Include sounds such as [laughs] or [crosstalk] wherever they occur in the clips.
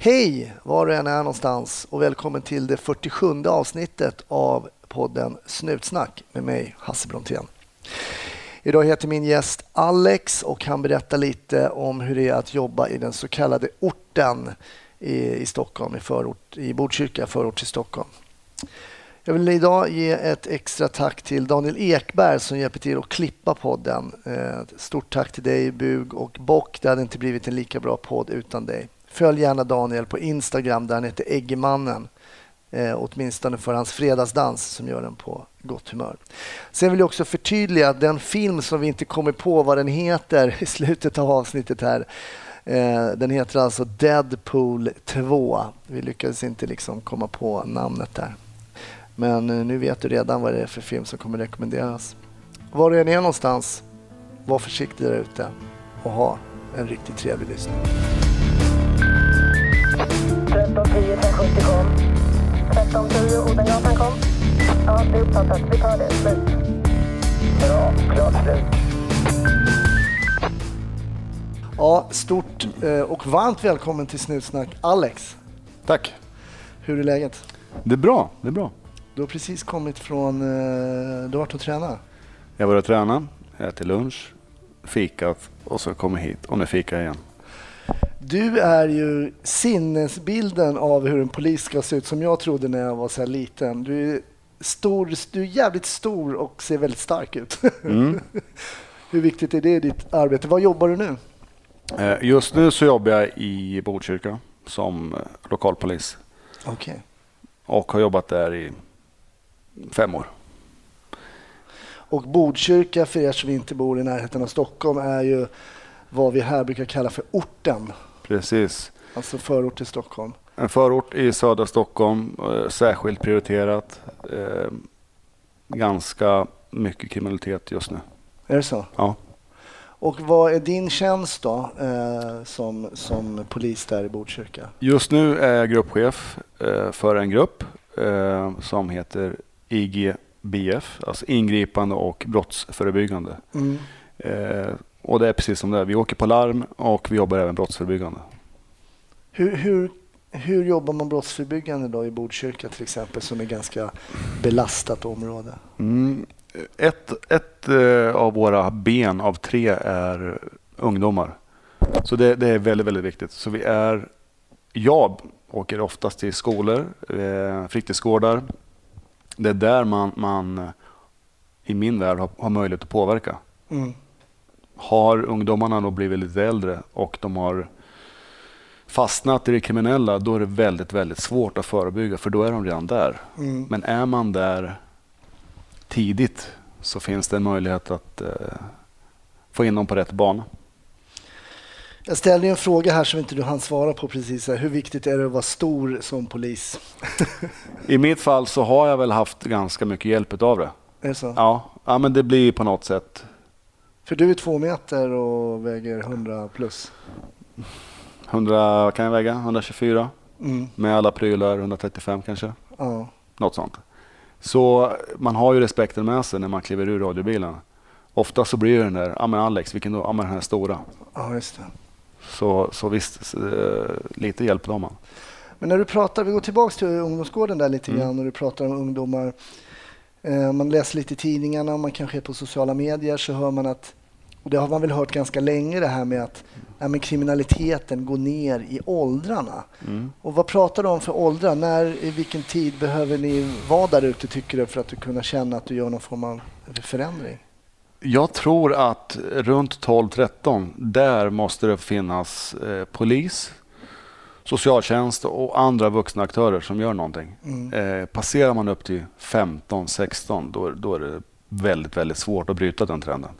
Hej var du än är någonstans och välkommen till det 47 avsnittet av podden Snutsnack med mig Hasse Brontén. Idag heter min gäst Alex och han berättar lite om hur det är att jobba i den så kallade orten i, i Stockholm, i, förort, i Botkyrka, förort till Stockholm. Jag vill idag ge ett extra tack till Daniel Ekberg som hjälper till att klippa podden. Eh, stort tack till dig Bug och Bock. Det hade inte blivit en lika bra podd utan dig. Följ gärna Daniel på Instagram där han heter Eggemannen. Eh, åtminstone för hans fredagsdans som gör den på gott humör. Sen vill jag också förtydliga att den film som vi inte kommer på vad den heter [laughs] i slutet av avsnittet här. Eh, den heter alltså Deadpool 2. Vi lyckades inte liksom komma på namnet där. Men eh, nu vet du redan vad det är för film som kommer rekommenderas. Var du än är någonstans, var försiktig där ute och ha en riktigt trevlig lyssning. 1310 1070 kom. 1310 Odengatan kom. Ja, det är uppfattat. Vi tar det. Slut. Bra. Klart slut. Ja, stort eh, och varmt välkommen till Snutsnack Alex. Tack. Hur är läget? Det är bra. Det är bra. Du har precis kommit från... Eh, du har varit och tränat. Jag började träna, ätit lunch, fikat och så kom jag hit och nu fikar jag igen. Du är ju sinnesbilden av hur en polis ska se ut som jag trodde när jag var så här liten. Du är, stor, du är jävligt stor och ser väldigt stark ut. Mm. [laughs] hur viktigt är det i ditt arbete? Vad jobbar du nu? Eh, Just nu så jobbar jag i Botkyrka som eh, lokalpolis Okej. och har jobbat där i fem år. Och Botkyrka, för er som inte bor i närheten av Stockholm, är ju vad vi här brukar kalla för orten. Precis. Alltså förort till Stockholm. En förort i södra Stockholm, eh, särskilt prioriterat. Eh, Ganska mycket kriminalitet just nu. Är det så? Ja. Och vad är din tjänst då eh, som, som polis där i Botkyrka? Just nu är jag gruppchef eh, för en grupp som heter IGBF, alltså ingripande och brottsförebyggande. Mm. Och det är precis som det är. Vi åker på larm och vi jobbar även brottsförebyggande. Hur, hur, hur jobbar man brottsförebyggande då i Botkyrka till exempel som är ganska belastat område? Mm. Ett, ett eh, av våra ben av tre är ungdomar. Så det, det är väldigt, väldigt viktigt. Så vi är, jag åker oftast till skolor, eh, fritidsgårdar. Det är där man, man eh, i min värld har, har möjlighet att påverka. Mm. Har ungdomarna då blivit lite äldre och de har fastnat i det kriminella, då är det väldigt, väldigt svårt att förebygga för då är de redan där. Mm. Men är man där tidigt så finns det en möjlighet att eh, få in dem på rätt bana. Jag ställde en fråga här som inte du hann svara på precis. Här. Hur viktigt är det att vara stor som polis? I mitt fall så har jag väl haft ganska mycket hjälp av det. är det så? Ja, ja men det blir på något sätt. För du är två meter och väger 100 plus. 100 kan jag väga, 124 Mm. med alla prylar, 135 kanske. Ja. Något sånt. Så man har ju respekten med sig när man kliver ur radiobilen. Ofta så blir det den där, ja men Alex, vilken då? Ja men den här stora. ja, just det. Så, så visst, eh, lite hjälp har man. Men när du pratar, vi går tillbaka till ungdomsgården där lite Mm. grann och du pratar om ungdomar. Eh, man läser lite i tidningarna, man kanske är på sociala medier så hör man att, och det har man väl hört ganska länge det här med att ja, men kriminaliteten går ner i åldrarna. Mm. Och vad pratar du om för åldrar? När, i vilken tid behöver ni vara där ute tycker du för att du kunna känna att du gör någon form av förändring? Jag tror att runt 12-13, där måste det finnas eh, polis, socialtjänst och andra vuxna aktörer som gör någonting. Mm. Eh, passerar man upp till 15-16, då, då är det väldigt, väldigt svårt att bryta den trenden.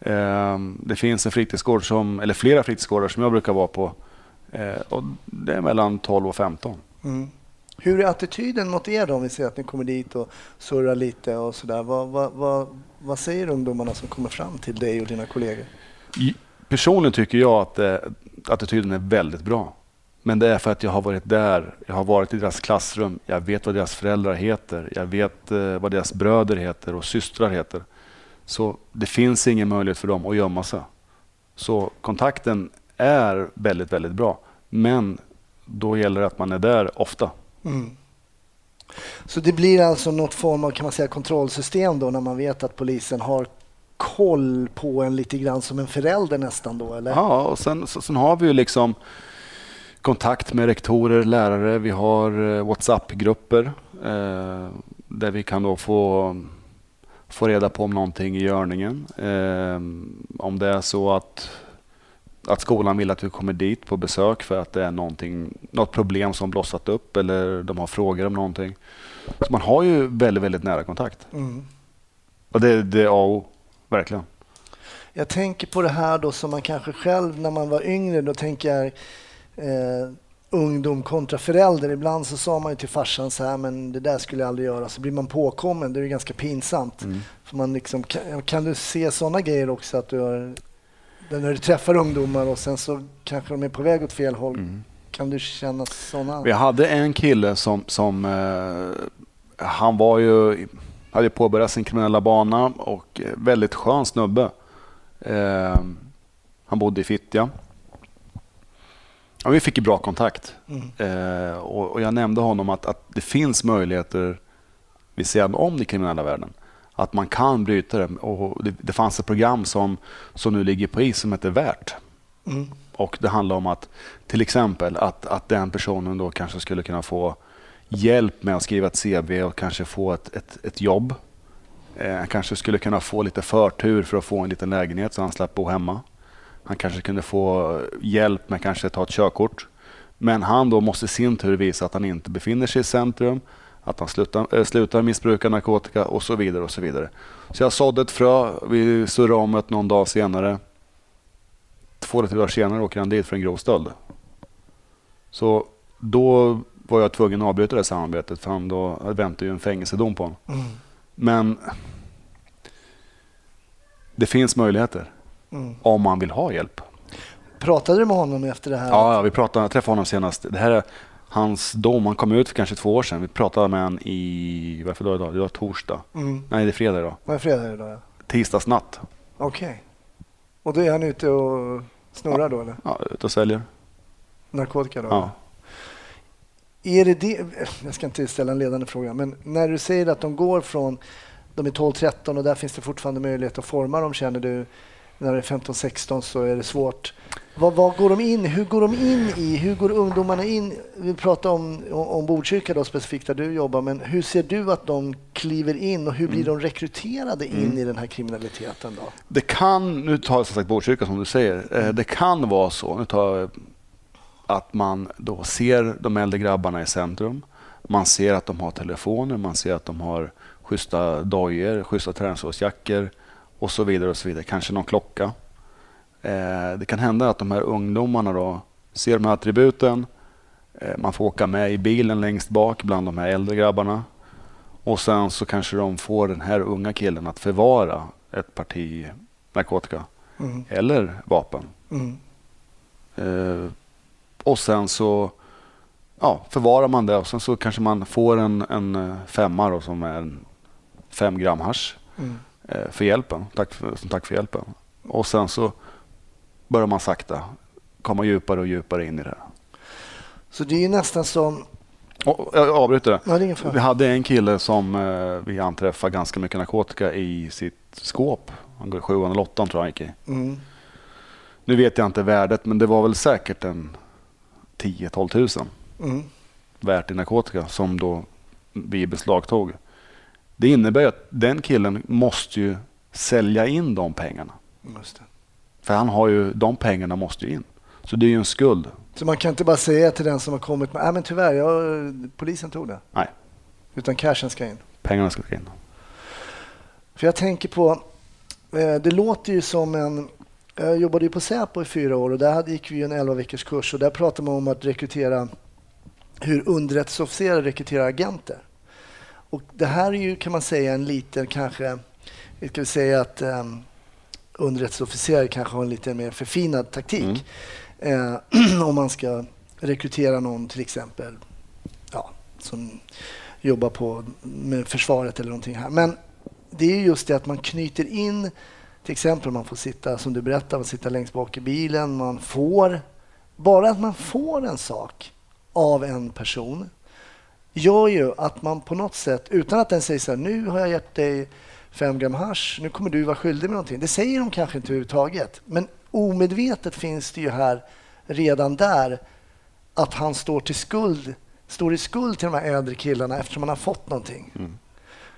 Eh, det finns en fritidsgård, som, eller flera fritidsgårdar som jag brukar vara på. Eh, och det är mellan 12 och 15. Mm. Hur är attityden mot er då om vi säger att ni kommer dit och surrar lite och sådär? Vad, vad, vad, vad säger ungdomarna som kommer fram till dig och dina kollegor? Personligen tycker jag att eh, attityden är väldigt bra. Men det är för att jag har varit där, jag har varit i deras klassrum, jag vet vad deras föräldrar heter, jag vet eh, vad deras bröder heter och systrar heter. Så det finns ingen möjlighet för dem att gömma sig. Så kontakten är väldigt, väldigt bra. Men då gäller det att man är där ofta. Mm. Så det blir alltså något form av kan man säga, kontrollsystem då när man vet att polisen har koll på en lite grann som en förälder nästan då eller? Ja, och sen, sen har vi ju liksom kontakt med rektorer, lärare. Vi har eh, WhatsApp-grupper eh, där vi kan då få, få reda på om någonting i görningen. Eh, om det är så att, att skolan vill att vi kommer dit på besök för att det är något problem som blossat upp eller de har frågor om någonting. Så man har ju väldigt, väldigt nära kontakt. Mm. Och det, det är A och O, verkligen. Jag tänker på det här då som man kanske själv när man var yngre, då tänker jag eh, ungdom kontra förälder. Ibland så sa man ju till farsan så här, men det där skulle jag aldrig göra. Så blir man påkommen, det är ju ganska pinsamt. Mm. För man liksom, kan, kan du se sådana grejer också? Att du har, när du träffar ungdomar och sen så kanske de är på väg åt fel håll. Mm. Kan du känna sådana? Vi hade en kille som, som eh, han var ju, hade påbörjat sin kriminella bana och eh, väldigt skön snubbe. Eh, han bodde i Fittja. Ja, vi fick ju bra kontakt. Mm. Eh, och, och jag nämnde honom att, att det finns möjligheter vid sidan om den kriminella världen. Att man kan bryta det. Och det, det fanns ett program som, som nu ligger på is som heter Värt. Mm. Och det handlar om att till exempel att, att den personen då kanske skulle kunna få hjälp med att skriva ett CV och kanske få ett, ett, ett jobb. Eh, kanske skulle kunna få lite förtur för att få en liten lägenhet så han slapp bo hemma. Han kanske kunde få hjälp med kanske ta ett körkort. Men han då måste i sin tur visa att han inte befinner sig i centrum, att han slutar, äh, slutar missbruka narkotika och så vidare. och Så vidare. Så jag sådde ett frö, vi surrade om det någon dag senare. Två eller tre dagar senare åker han dit för en grov stöld. Så då var jag tvungen att avbryta det samarbetet för han då väntade ju en fängelsedom på honom. Mm. Men det finns möjligheter Mm. om man vill ha hjälp. Pratade du med honom efter det här? Ja, ja vi pratade, jag träffade honom senast. Det här är hans dom. Han kom ut för kanske två år sedan. Vi pratade med honom i, varför då idag? Det var torsdag. Mm. Nej, det är fredag idag. Vad är fredag idag? Ja. Tisdagsnatt. Okej. Och då är han ute och snurrar då eller? Ja, ute och säljer. Narkotika då? Ja. Är det det, jag ska inte ställa en ledande fråga, men när du säger att de går från, de är 12-13 och där finns det fortfarande möjlighet att forma dem, känner du, när det är 15-16 så är det svårt. Vad, vad går de in Hur går de in i, hur går ungdomarna in? Vi pratar om, om, Botkyrka då specifikt där du jobbar, men hur ser du att de kliver in och hur blir de rekryterade in i den här kriminaliteten då? Det kan, nu tar jag som sagt Botkyrka som du säger. Eh, Det kan vara så, nu tar jag, att man då ser de äldre grabbarna i centrum. Man ser att de har telefoner, man ser att de har schyssta dojor, schyssta träningsjackor och så vidare. och så vidare. Kanske någon klocka. Eh, Det kan hända att de här ungdomarna då ser de här attributen. Eh, Man får åka med i bilen längst bak bland de här äldre grabbarna. Och sen så kanske de får den här unga killen att förvara ett parti narkotika Mm. eller vapen. Mm. Eh, och sen så ja, förvarar man det och sen så kanske man får en, en femma då, som är en fem gram hasch Mm. Eh, för hjälpen. Tack för, som tack för hjälpen. Och sen så börjar man sakta komma djupare och djupare in i det här. Så det är ju nästan som, Och, jag avbryter fara. Vi hade en kille som eh, vi anträffade ganska mycket narkotika i sitt skåp. Han går i sjuan eller åttan tror jag han gick i. Mm. Nu vet jag inte värdet men det var väl säkert en 10-12 tusen Mm. värt i narkotika som då vi beslagtog. Det innebär att den killen måste ju sälja in de pengarna. För han har ju, de pengarna måste ju in. Så det är ju en skuld. Så man kan inte bara säga till den som har kommit med, nej men tyvärr, jag, polisen tog det. Nej, Utan cashen ska in. pengarna ska in. För jag tänker på, eh, det låter ju som en, jag jobbade ju på Säpo i fyra år och där gick vi en 11 veckors kurs och där pratade man om att rekrytera, hur underrättelseofficerare rekryterar agenter. Och det här är ju kan man säga en liten kanske, vi ska säga att um, underrättelseofficerare kanske har en lite mer förfinad taktik. Eh, [clears throat] om man ska rekrytera någon till exempel ja, som jobbar på med försvaret eller någonting här. Men det är just det att man knyter in, till exempel man får sitta, som du berättade, man sitta längst bak i bilen, man får, bara att man får en sak av en person gör ju att man på något sätt, utan att den säger så här, nu har jag gett dig fem gram hasch, nu kommer du vara skyldig med någonting. Det säger de kanske inte överhuvudtaget. Men omedvetet finns det ju här redan där att han står till skuld, står i skuld till de här äldre killarna eftersom han har fått någonting. Mm.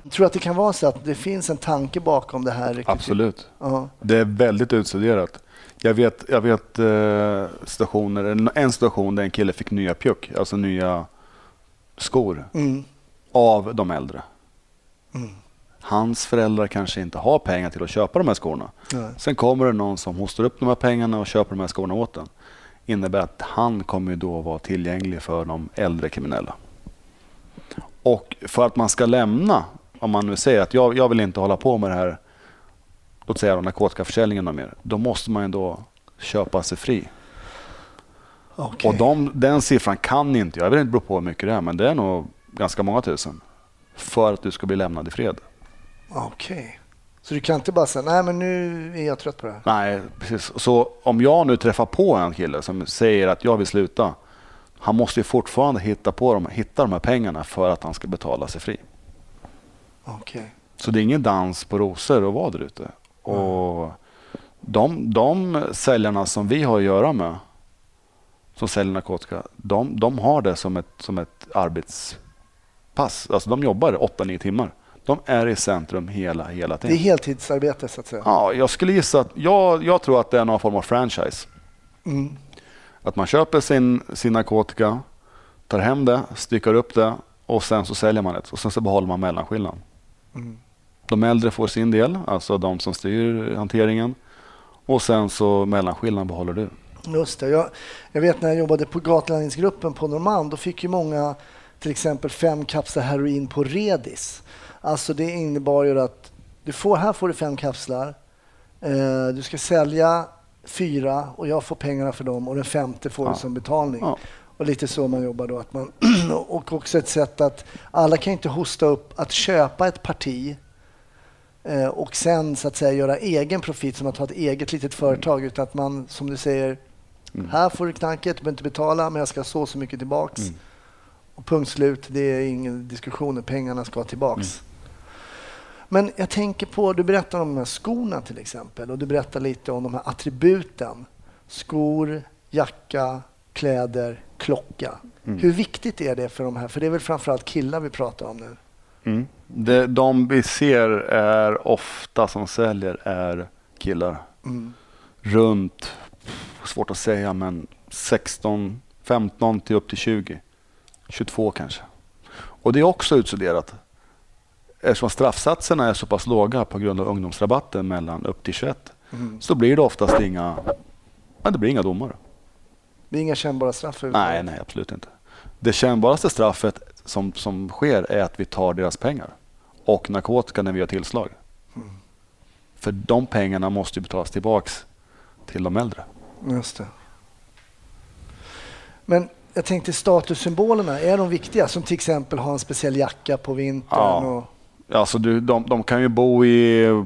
Jag tror att det kan vara så att det finns en tanke bakom det här. Absolut. Ja. Det är väldigt utstuderat. Jag vet, jag vet eh, stationer, en- en station där en kille fick nya pjuck, alltså nya skor Mm. av de äldre. Mm. Hans föräldrar kanske inte har pengar till att köpa de här skorna. Nej. Sen kommer det någon som hostar upp de här pengarna och köper de här skorna åt den. innebär att han kommer då vara tillgänglig för de äldre kriminella. Och för att man ska lämna, om man nu säger att jag, jag vill inte hålla på med det här, låt säga narkotikaförsäljningen mer, då måste man ju då köpa sig fri. Okej. Och de, den siffran kan inte jag, jag vet inte på hur mycket det är, men det är nog ganska många tusen. För att du ska bli lämnad i fred. Okej. Så du kan inte bara säga, nej men nu är jag trött på det här. Nej, precis. Så om jag nu träffar på en kille som säger att jag vill sluta. Han måste ju fortfarande hitta, på dem, hitta de här pengarna för att han ska betala sig fri. Okej. Så det är ingen dans på rosor att vara där ute. Och de, de säljarna som vi har att göra med, som säljer narkotika, de, de har det som ett, som ett arbetspass. Alltså de jobbar 8-9 timmar. De är i centrum hela, hela Det är tiden. heltidsarbete så att säga. Ja, jag skulle gissa att, jag, jag tror att det är någon form av franchise. Mm. Att man köper sin, sin narkotika, tar hem det, styckar upp det och sen så säljer man det. Och sen så behåller man mellanskillnaden. Mm. De äldre får sin del, alltså de som styr hanteringen. Och sen så mellanskillnaden behåller du. Just det. Jag, jag vet när jag jobbade på gatulangningsgruppen på Norrmalm, då fick ju många till exempel fem kapslar heroin på Redis. Alltså det innebar ju att du får, här får du fem kapslar, eh, du ska sälja fyra och jag får pengarna för dem och den femte får Ja. du som betalning. Ja. Och lite så man jobbar då. Att man [clears throat] och också ett sätt att alla kan inte hosta upp att köpa ett parti eh, och sen så att säga göra egen profit som att ha ett eget litet företag utan att man som du säger Mm. här får du knarket, du behöver inte betala men jag ska så så mycket tillbaks. Mm. Och punkt slut, det är ingen diskussion, pengarna ska tillbaks. Men jag tänker på, du berättar om de här skorna till exempel och du berättar lite om de här attributen. Skor, jacka, kläder, klocka. Mm. Hur viktigt är det för de här? För det är väl framförallt killar vi pratar om nu. Mm. Det, de vi ser är ofta som säljer är killar. Mm. Runt, svårt att säga, men 16, 15 till upp till 20. 22 kanske. Och det är också utstuderat. Eftersom straffsatserna är så pass låga på grund av ungdomsrabatten mellan upp till 21 Mm. så blir det oftast inga, ja, det blir inga domar. Det är inga kännbara straff Nej, nej, absolut inte. Det kännbaraste straffet som, som sker är att vi tar deras pengar och narkotika när vi gör tillslag. För de pengarna måste ju betalas tillbaks till de äldre. Just det. Men jag tänkte statussymbolerna, är de viktiga? Som till exempel ha en speciell jacka på vintern? Ja. Och, Alltså du, de, de kan ju bo i...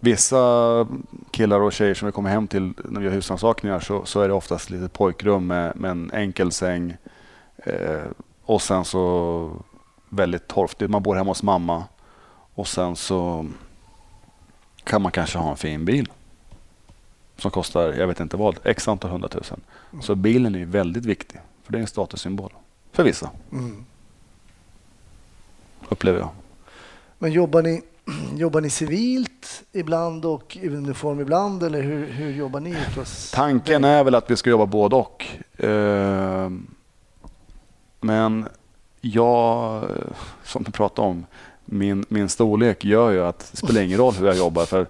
Vissa killar och tjejer som vi kommer hem till när vi gör husrannsakningar så, så är det oftast lite pojkrum med, med en enkel säng. Eh, och sen så väldigt torftigt. Man bor hemma hos mamma. Och sen så kan man kanske ha en fin bil. Som kostar, jag vet inte vad, x antal hundratusen. Så bilen är ju väldigt viktig. För det är en statussymbol. För vissa, mm. upplever jag. Men jobbar ni, [clears throat] jobbar ni civilt ibland och i uniform ibland? Eller hur, hur jobbar ni? Tanken är väl att vi ska jobba både och. Eh, Men jag, som du pratade om, min, min storlek gör ju att det spelar ingen roll hur jag jobbar. För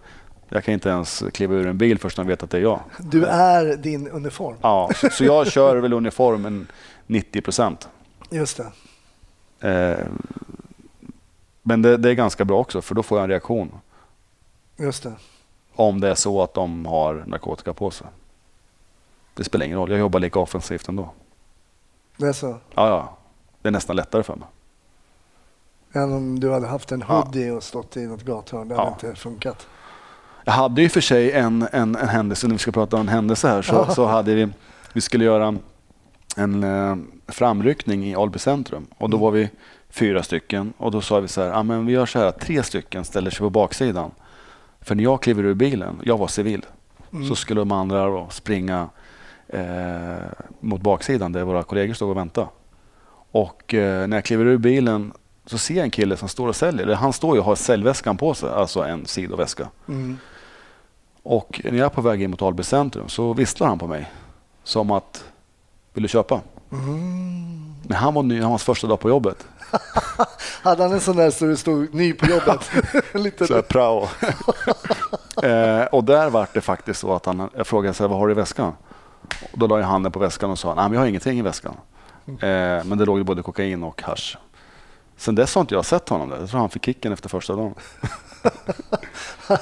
jag kan inte ens kliva ur en bil först när jag vet att det är jag. Du är din uniform? Ja, så, jag kör väl uniformen 90 procent. Just det. Eh, Men det, det är ganska bra också för då får jag en reaktion. Just det. Om det är så att de har narkotika på sig. Det spelar ingen roll, jag jobbar lika offensivt ändå. Det är så. Ja, ja. Det är nästan lättare för mig. Än om du hade haft en Ja. hoodie och stått i något gathörn. Det hade Ja. inte funkat. Jag hade ju för sig en, en, en händelse, när vi ska prata om en händelse här, så, så hade vi, vi skulle göra en eh, framryckning i Alby centrum. Och då var vi fyra stycken och då sa vi så här, ah, men vi gör så här att tre stycken ställer sig på baksidan. För när jag kliver ur bilen, jag var civil, så skulle de andra då springa eh, mot baksidan där våra kollegor stod och väntade. Och eh, när jag kliver ur bilen så ser jag en kille som står och säljer. Han står ju och har säljväskan på sig, alltså en sidoväska. Mm. Och när jag är på väg in mot Alby centrum så visslar han på mig. Som att, vill du köpa? Mm. Men han var ny, han var hans första dag på jobbet. [laughs] Hade han en sån där så det stod ny på jobbet? [laughs] Lite Så här, prao. [laughs] eh, och där var det faktiskt så att han, jag frågade så här, vad har du i väskan? Och då la jag handen på väskan och sa, nej men jag har ingenting i väskan. Eh, men det låg ju både kokain och hasch. Sen dess har inte jag sett honom där. Jag tror han fick kicken efter första dagen. [laughs]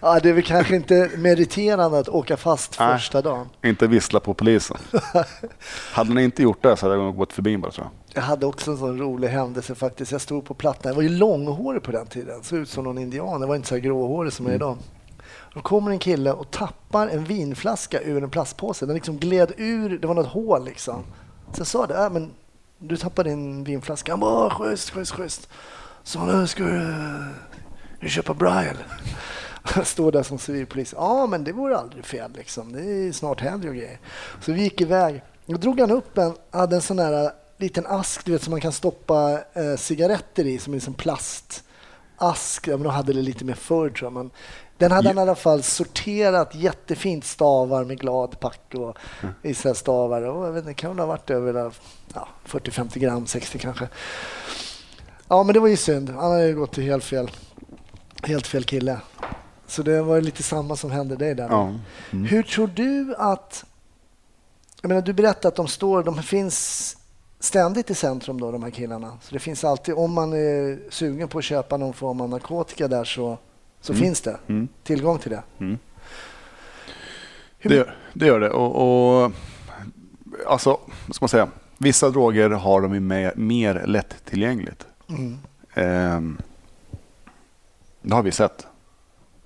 ja, det är väl kanske inte meriterande att åka fast Nej. första dagen. Inte vissla på polisen. Hade han inte gjort det så hade jag gått förbi bara tror jag. Jag hade också en sån rolig händelse faktiskt. Jag stod på Plattan. Jag var ju långhårig på den tiden. Såg ut som någon indian. Jag var inte så här gråhårig som jag är idag. Då kommer en kille och tappar en vinflaska ur en plastpåse. Den liksom gled ur. Det var något hål liksom. Så jag sa det. Äh, men du tappade din vinflaska. Han bara, "Åh, schysst, schysst, schysst. Så nu ska du, du köpa Brian. [laughs] Står där som civilpolis. Ja, men det vore aldrig fel liksom. Det är snart helg och grejer. Så vi gick iväg. Då drog han upp en, hade en sån här liten ask du vet, som man kan stoppa eh, cigaretter i, som är en plastask. Ja, men de hade det lite mer förr tror jag. Men den hade han i alla fall sorterat jättefint, stavar med gladpack och här stavar. Och jag vet inte, kan väl ha varit över ja, 40-50 gram, 60 kanske. Ja, men det var ju synd. Han hade ju gått till helt fel, helt fel kille. Så det var lite samma som hände dig där. Ja. Hur tror du att... Jag menar, du berättade att de står, de finns ständigt i centrum då, de här killarna. Så det finns alltid, om man är sugen på att köpa någon form av narkotika där så, så finns det Mm. tillgång till det. Mm. Det, det gör det. Och, och, alltså, vad ska man säga? Vissa droger har de ju mer, mer lättillgängligt. Mm. Det har vi sett.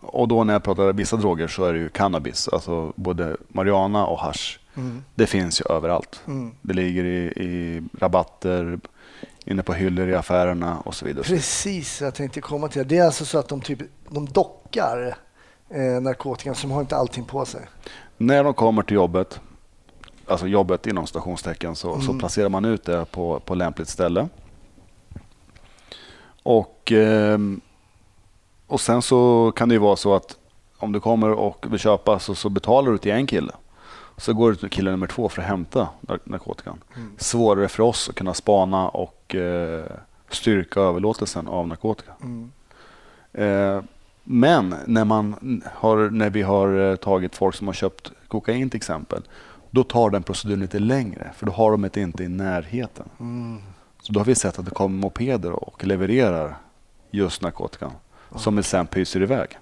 Och då när jag pratar vissa droger så är det ju cannabis. Alltså både marijuana och hash. Mm. Det finns ju överallt. Mm. Det ligger i, i rabatter, inne på hyllor i affärerna och så vidare. Precis, jag tänkte komma till det. Det är alltså så att de, typ, de dockar eh, narkotikan som har inte allting på sig. När de kommer till jobbet, alltså jobbet inom stationstecken, så, så Mm. placerar man ut det på, på lämpligt ställe. Och, ehm, och sen så kan det ju vara så att om du kommer och vill köpa så, så betalar du till en kille. Så går du till kille nummer två för att hämta nar- narkotikan. Mm. Svårare för oss att kunna spana och eh, styrka överlåtelsen av narkotika. Mm. Eh, Men när, man har, när vi har eh, tagit folk som har köpt kokain till exempel, då tar den proceduren lite längre, för då har de det inte i närheten. Mm. Så då har vi sett att det kommer mopeder och levererar just narkotikan, som sen pyser iväg.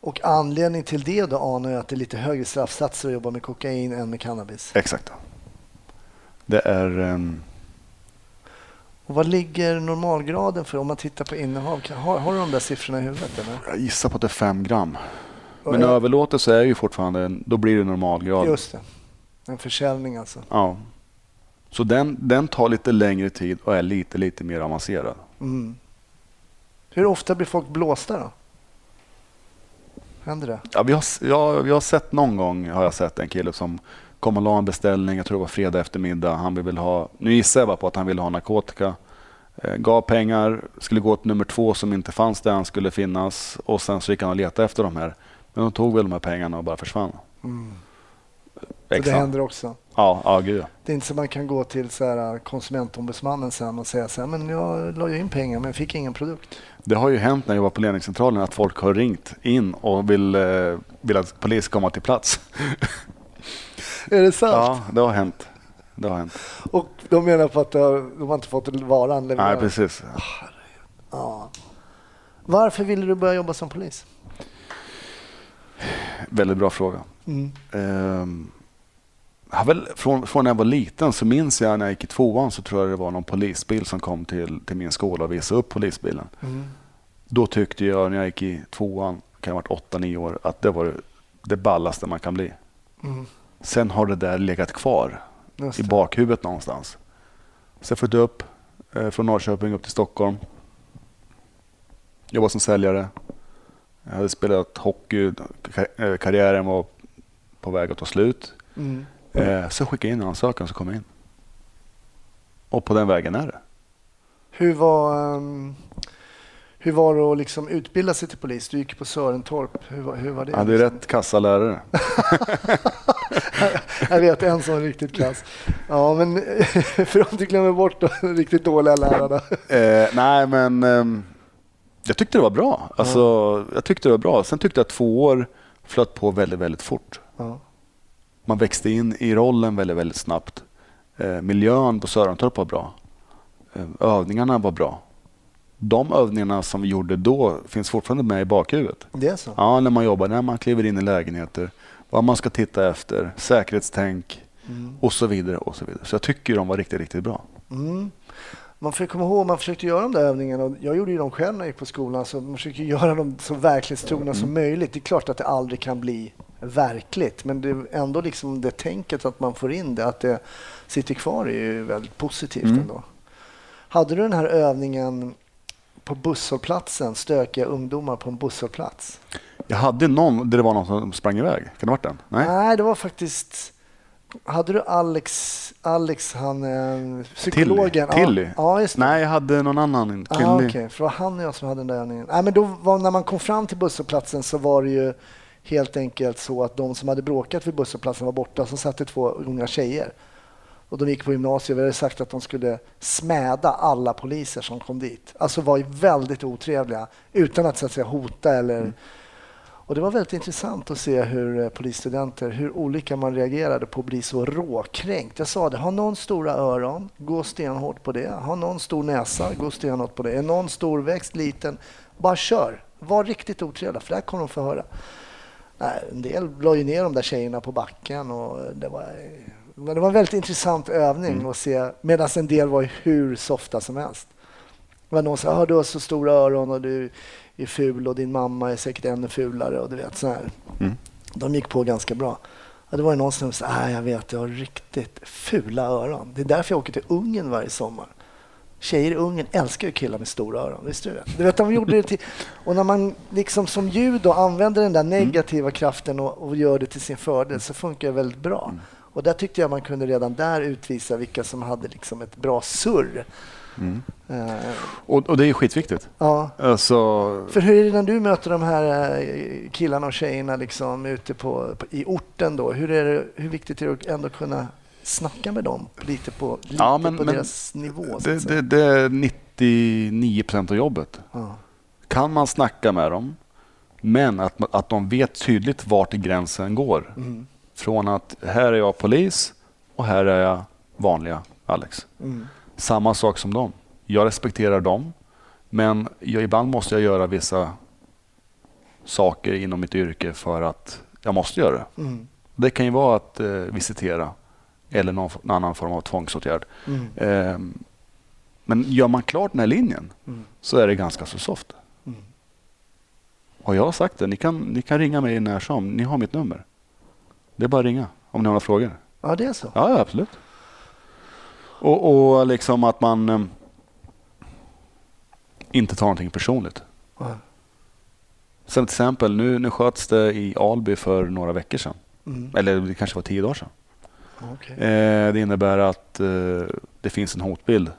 Och anledning till det då anar jag att det är lite högre straffsatser att jobba med kokain än med cannabis. Exakt. Det är... ehm, Och vad ligger normalgraden för om man tittar på innehav? Har, har du de där siffrorna i huvudet? Eller? jag gissar på att det är fem gram. Och Men jag- överlåtelse är ju fortfarande, då blir det normalgrad. Just det. En försäljning alltså. Ja. Så den, den tar lite längre tid och är lite, lite mer avancerad. Mm. Hur ofta blir folk blåsta då? Händer det? Ja, vi, har, ja, vi har sett någon gång har jag sett en kille som kom och la en beställning, jag tror det var fredag eftermiddag. Han vill ha, nu gissar jag bara på att han ville ha narkotika. Eh, gav pengar, skulle gå till nummer två som inte fanns där han skulle finnas och sen så gick han och letade efter de här. Men de tog väl de här pengarna och bara försvann. Mm. Så det Exakt. händer också. Ja, ja gud. Det är inte så man kan gå till så här, konsumentombudsmannen sen och säga så här, men jag la ju in pengar men fick ingen produkt. Det har ju hänt när jag var på ledningscentralen att folk har ringt in och vill, eh, vill att polis komma till plats. [laughs] Är det sant? Ja, det har hänt. Det har hänt. Och de menar på att de har inte fått varan Nej, levererad? precis. Ja. Varför ville du börja jobba som polis? Väldigt bra fråga. Mm. Jag har väl, från, från när jag var liten så minns jag när jag gick i tvåan så tror jag det var någon polisbil som kom till, till min skola och visade upp polisbilen. Mm. Då tyckte jag när jag gick i tvåan, kan ha varit åtta, nio år, att det var det, ballaste man kan bli. Mm. Sen har det där legat kvar. I det. bakhuvudet någonstans. Så jag flyttade upp eh, från Norrköping upp till Stockholm. Jobbade som säljare. Jag hade spelat hockey. Eh, Karriären var på väg att ta slut. Mm. Eh, Så skickade jag in ansökan så kom jag in. Och på den vägen är det. Hur var, ehm, hur var det att liksom utbilda sig till polis? Du gick på Sörentorp. Hur, var- hur var det? Jag hade rätt kassa lärare. [laughs] Jag vet en sån riktigt klass. Ja, men [laughs] för om du glömmer bort de riktigt dåliga lärarna. Eh, nej, men ehm, jag tyckte det var bra. Alltså, Jag tyckte det var bra. Sen tyckte jag att två år flöt på väldigt, väldigt fort. Ja. Man växte in i rollen väldigt, väldigt snabbt. Eh, miljön på Sörentorp var bra. Eh, övningarna var bra. De övningarna som vi gjorde då finns fortfarande med i bakhuvudet. Det är så? Ja, när man jobbar, när man kliver in i lägenheter, vad man ska titta efter, säkerhetstänk Mm. och så vidare. och Så vidare. Så jag tycker de var riktigt, riktigt bra. Mm. Man får komma ihåg, man försökte göra de där övningarna och jag gjorde ju dem själv när jag gick på skolan, så man försöker göra dem så verklighetstrogna som möjligt. Det är klart att det aldrig kan bli verkligt, men det är ändå liksom det tänket att man får in det, att det sitter kvar är ju väldigt positivt Mm. ändå. Hade du den här övningen på busshållplatsen, stökiga ungdomar på en busshållplats? Jag hade någon där det var någon som sprang iväg. Kan det ha varit den? Nej? Nej, det var faktiskt... Hade du Alex, Alex han eh, psykologen? Tilly? Tilly? Ja, ja. Nej, jag hade någon annan kvinnlig. Ah, okay. För det var han och jag som hade den där övningen. Nej, men då var, när man kom fram till busshållplatsen så var det ju helt enkelt så att de som hade bråkat vid busshållplatsen var borta. Så satt det två unga tjejer. Och de gick på gymnasiet. Vi hade sagt att de skulle smäda alla poliser som kom dit. Alltså var ju väldigt otrevliga utan att, så att säga, hota eller... Och det var väldigt intressant att se hur eh, polisstudenter, hur olika man reagerade på att bli så råkränkt. Jag sa det, har någon stora öron, gå stenhårt på det. Har någon stor näsa, gå stenhårt på det. Är någon storväxt, liten, bara kör. Var riktigt otrevliga, för det här kommer de få höra. Nej, en del la ju ner de där tjejerna på backen och det var, men det var en väldigt intressant övning att se, medan en del var hur softa som helst. Det var någon som sa, "Ah, du har så stora öron och du är ful och din mamma är säkert ännu fulare och du vet så här. Mm. De gick på ganska bra. Ja, det var ju någon som sa, ah, jag vet, jag har riktigt fula öron. Det är därför jag åker till Ungern varje sommar. Tjejer i Ungern älskar ju killar med stora öron, visste du det? Du vet, de gjorde det till... [laughs] Och när man liksom som ljud använder den där negativa kraften och, och gör det till sin fördel så funkar det väldigt bra. Och där tyckte jag man kunde redan där utvisa vilka som hade liksom ett bra surr. Mm. Eh, Och, och det är skitviktigt. ja. Alltså, För hur är det när du möter de här eh, killarna och tjejerna liksom ute på, på, i orten då? Hur, är det, hur viktigt är det att ändå kunna snacka med dem lite på, lite Ja, men- på men deras nivå? Det, det, det är 99 procent av jobbet. Ja. Kan man snacka med dem, men att, att de vet tydligt vart gränsen går. Mm. Från att här är jag polis och här är jag vanliga Alex. Mm. Samma sak som dem. Jag respekterar dem, men jag, ibland måste jag göra vissa saker inom mitt yrke för att jag måste göra det. Mm. Det kan ju vara att eh, visitera eller någon, någon annan form av tvångsåtgärd. Mm. Ehm, men gör man klart den här linjen Mm. så är det ganska så soft. Mm. Och jag har sagt det, ni kan, ni kan ringa mig när som. Ni har mitt nummer. Det är bara att ringa om ni har några frågor. Ja, det är så. Ja absolut. Och, och liksom att man eh, inte tar någonting personligt. Ja. Som till exempel, nu, nu sköts det i Alby för några veckor sedan. Mm. Eller det kanske var tio dagar sedan. Okej. Eh, det innebär att eh, det finns en hotbild.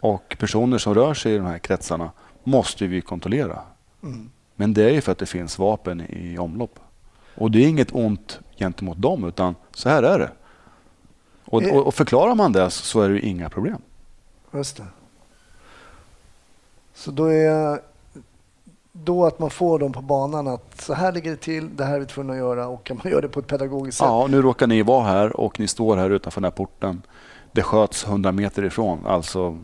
Och personer som rör sig i de här kretsarna måste vi kontrollera. Mm. Men det är ju för att det finns vapen i omlopp. Och det är inget ont gentemot dem, utan så här är det. Och, Eh. och, och förklarar man det så är det inga problem. Just det. Så då är då att man får dem på banan att så här ligger det till, det här är vi tvungna att göra och kan man göra det på ett pedagogiskt sätt. Ja, nu råkar ni vara här och ni står här utanför den här porten. Det sköts 100 meter ifrån, alltså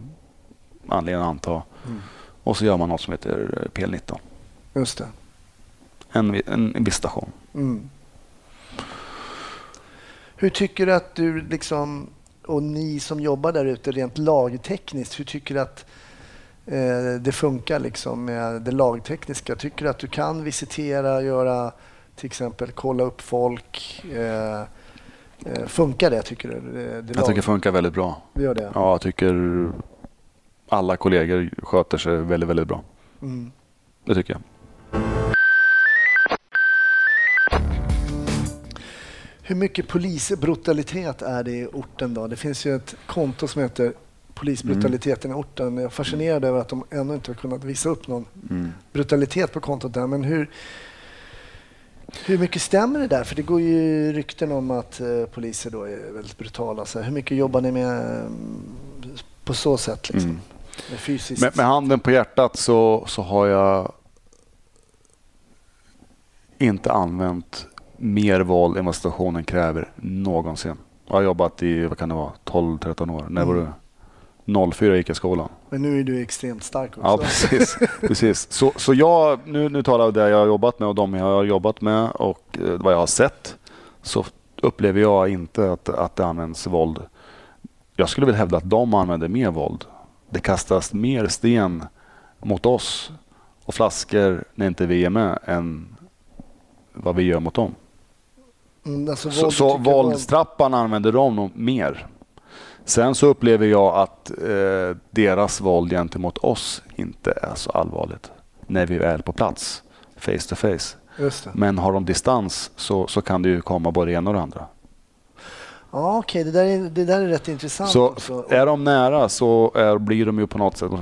anledningen att anta. Mm. Och så gör man något som heter PL19. Just det. En, en, en visitation. Mm. Hur tycker du att du liksom, och ni som jobbar där ute rent lagtekniskt, hur tycker du att eh, det funkar liksom med det lagtekniska? Tycker du att du kan visitera, göra till exempel kolla upp folk? Eh, Eh, Funkar det tycker du? Det, det Jag tycker det funkar väldigt bra. det gör det? Ja, jag tycker alla kollegor sköter sig väldigt, väldigt bra. Mm. Det tycker jag. Hur mycket polisbrutalitet är det i orten då? Det finns ju ett konto som heter Polisbrutaliteten i orten. Jag är fascinerad över att de ännu inte har kunnat visa upp någon Mm. brutalitet på kontot där. Men hur, hur mycket stämmer det där? För det går ju rykten om att eh, poliser då är väldigt brutala. Så hur mycket jobbar ni med mm, på så sätt? Liksom? Mm. Med fysiskt? Med, med handen på hjärtat så, så har jag inte använt mer våld än vad situationen kräver någonsin. Jag har jobbat i vad kan det vara, 12-13 år. När var Mm. det? 04 gick jag i skolan. Men nu är du extremt stark också. Ja, precis. precis. Så, så jag, nu, nu talar jag om det jag har jobbat med och de jag har jobbat med och eh, vad jag har sett. Så upplever jag inte att, att det används våld. Jag skulle vilja hävda att de använder mer våld. Det kastas mer sten mot oss och flaskor när inte vi är med än vad vi gör mot dem. Mm, alltså, Så, våld så våldstrappan använder de nog mer. Sen så upplever jag att eh, deras våld gentemot oss inte är så allvarligt när vi är på plats, face to face. Men har de distans så, så kan det ju komma både det ena och det andra. Ja, okej. Det, där är, det där är rätt intressant. Så också. är de nära så är, blir de ju på något sätt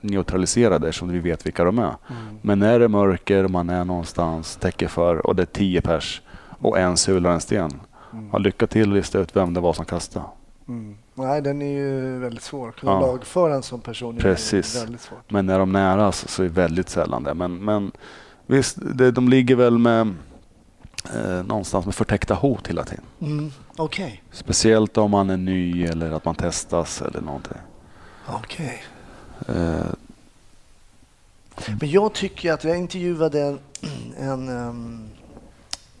neutraliserade eftersom vi vet vilka de är. Mm. Men när det är mörker, man är någonstans, täcker för och det är tio pers och en sular en sten. Mm. Ha lycka till att lista ut vem det var som kastade. Mm. Nej, den är ju väldigt svår. Att Ja. lagföra en sån person är Precis. väldigt svårt. Men när de nära så, är det väldigt sällan det. Men, men visst, det, de ligger väl med eh, någonstans med förtäckta hot hela tiden. Mm. Okej. Speciellt om man är ny eller att man testas eller någonting. Okej. Eh, Men jag tycker att jag intervjuade en, en, ehm,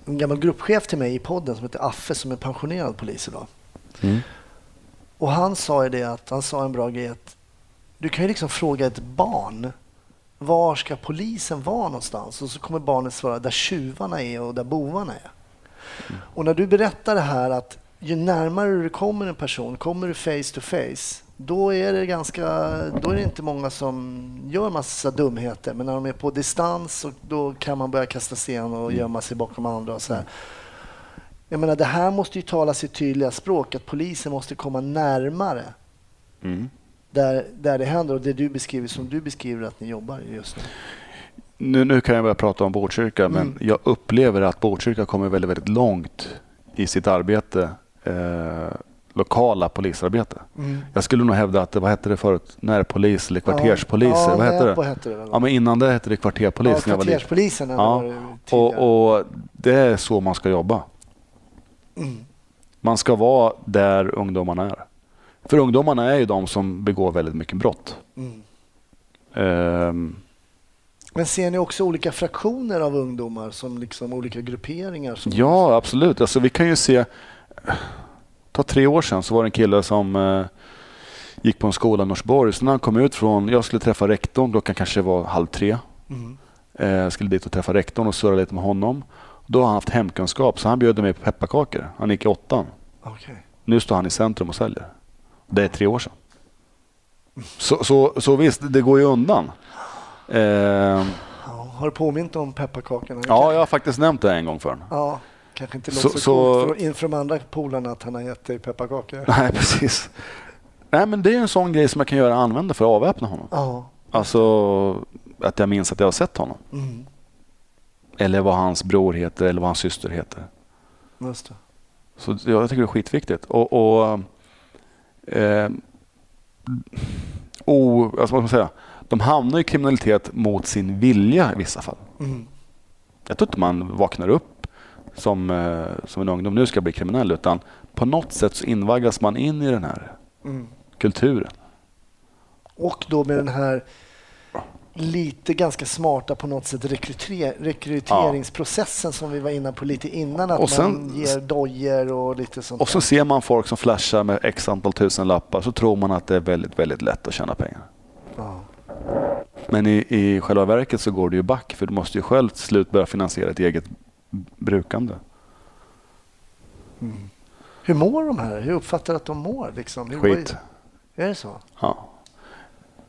en gammal gruppchef till mig i podden som heter Affe som är pensionerad polis idag. mm. Och han sa ju det att han sa en bra grej att du kan ju liksom fråga ett barn var ska polisen vara någonstans? Och så kommer barnet svara där tjuvarna är och där bovarna är. Och när du berättar det här att ju närmare du kommer en person, kommer du face to face, då är det ganska, då är det inte många som gör massa dumheter. Men när de är på distans, och då kan man börja kasta sten och gömma sig bakom andra och så här. Jag menar, det här måste ju tala sitt tydliga språk, att polisen måste komma närmare Mm. där, där det händer och det du beskriver som du beskriver att ni jobbar just nu. Nu, nu kan jag börja prata om Botkyrka, Mm. men jag upplever att Botkyrka kommer väldigt, väldigt långt i sitt arbete, eh, lokala polisarbete. Jag skulle nog hävda att det, vad hette det förut, närpolis eller kvarterspoliser? Ja, vad hette det? hette det väl? Ja, men innan det hette det kvarterpolis. ja, kvarterspolisen Ja, tidigare. och, och det är så man ska jobba. Mm. Man ska vara där ungdomarna är. För ungdomarna är ju de som begår väldigt mycket brott. Mm. Ehm, Men ser ni också olika fraktioner av ungdomar som liksom olika grupperingar? Som Ja, absolut. Alltså, vi kan ju se... Ta tre år sedan så var det en kille som eh, gick på en skola i Norsborg. Så när han kom ut från... Jag skulle träffa rektorn, klockan kanske var halv tre. Mm. Eh, skulle dit och träffa rektorn och surra lite med honom. Då har han haft hemkunskap, så han bjöd mig på pepparkakor. Han gick i åttan. Okej. Nu står han i centrum och säljer. Det är tre år sedan. Så, så, så visst, det går ju undan. Eh, Ja, har du påmint om pepparkakorna? ja, jag har faktiskt nämnt det en gång för honom. Ja, kanske inte låter så, så- coolt för, inför de andra polarna att han har gett dig pepparkakor. [laughs] Nej, precis. Nej, men det är en sån grej som jag kan göra använda för att avväpna honom. Ja. Alltså att jag minns att jag har sett honom. Mm. Eller vad hans bror heter eller vad hans syster heter. Just det. Så jag tycker det är skitviktigt. Och, och, eh, o, alltså vad ska man säga? De hamnar i kriminalitet mot sin vilja i vissa fall. Mm. Jag tror inte man vaknar upp som, eh, som en ungdom, nu ska bli kriminell, utan på något sätt så invaggas man in i den här Mm. kulturen. Och då med den här lite ganska smarta på något sätt rekryter rekryteringsprocessen som vi var inne på lite innan. Att sen- man ger dojer och lite sånt Och så ser man folk som flashar med x antal tusen lappar så tror man att det är väldigt, väldigt lätt att tjäna pengar. Ja. Men i, i själva verket så går det ju back för du måste ju själv till slut börja finansiera ett eget brukande. Mm. Hur mår de här? Hur uppfattar du att de mår? Liksom? Hur, Skit. Är det så? Ja.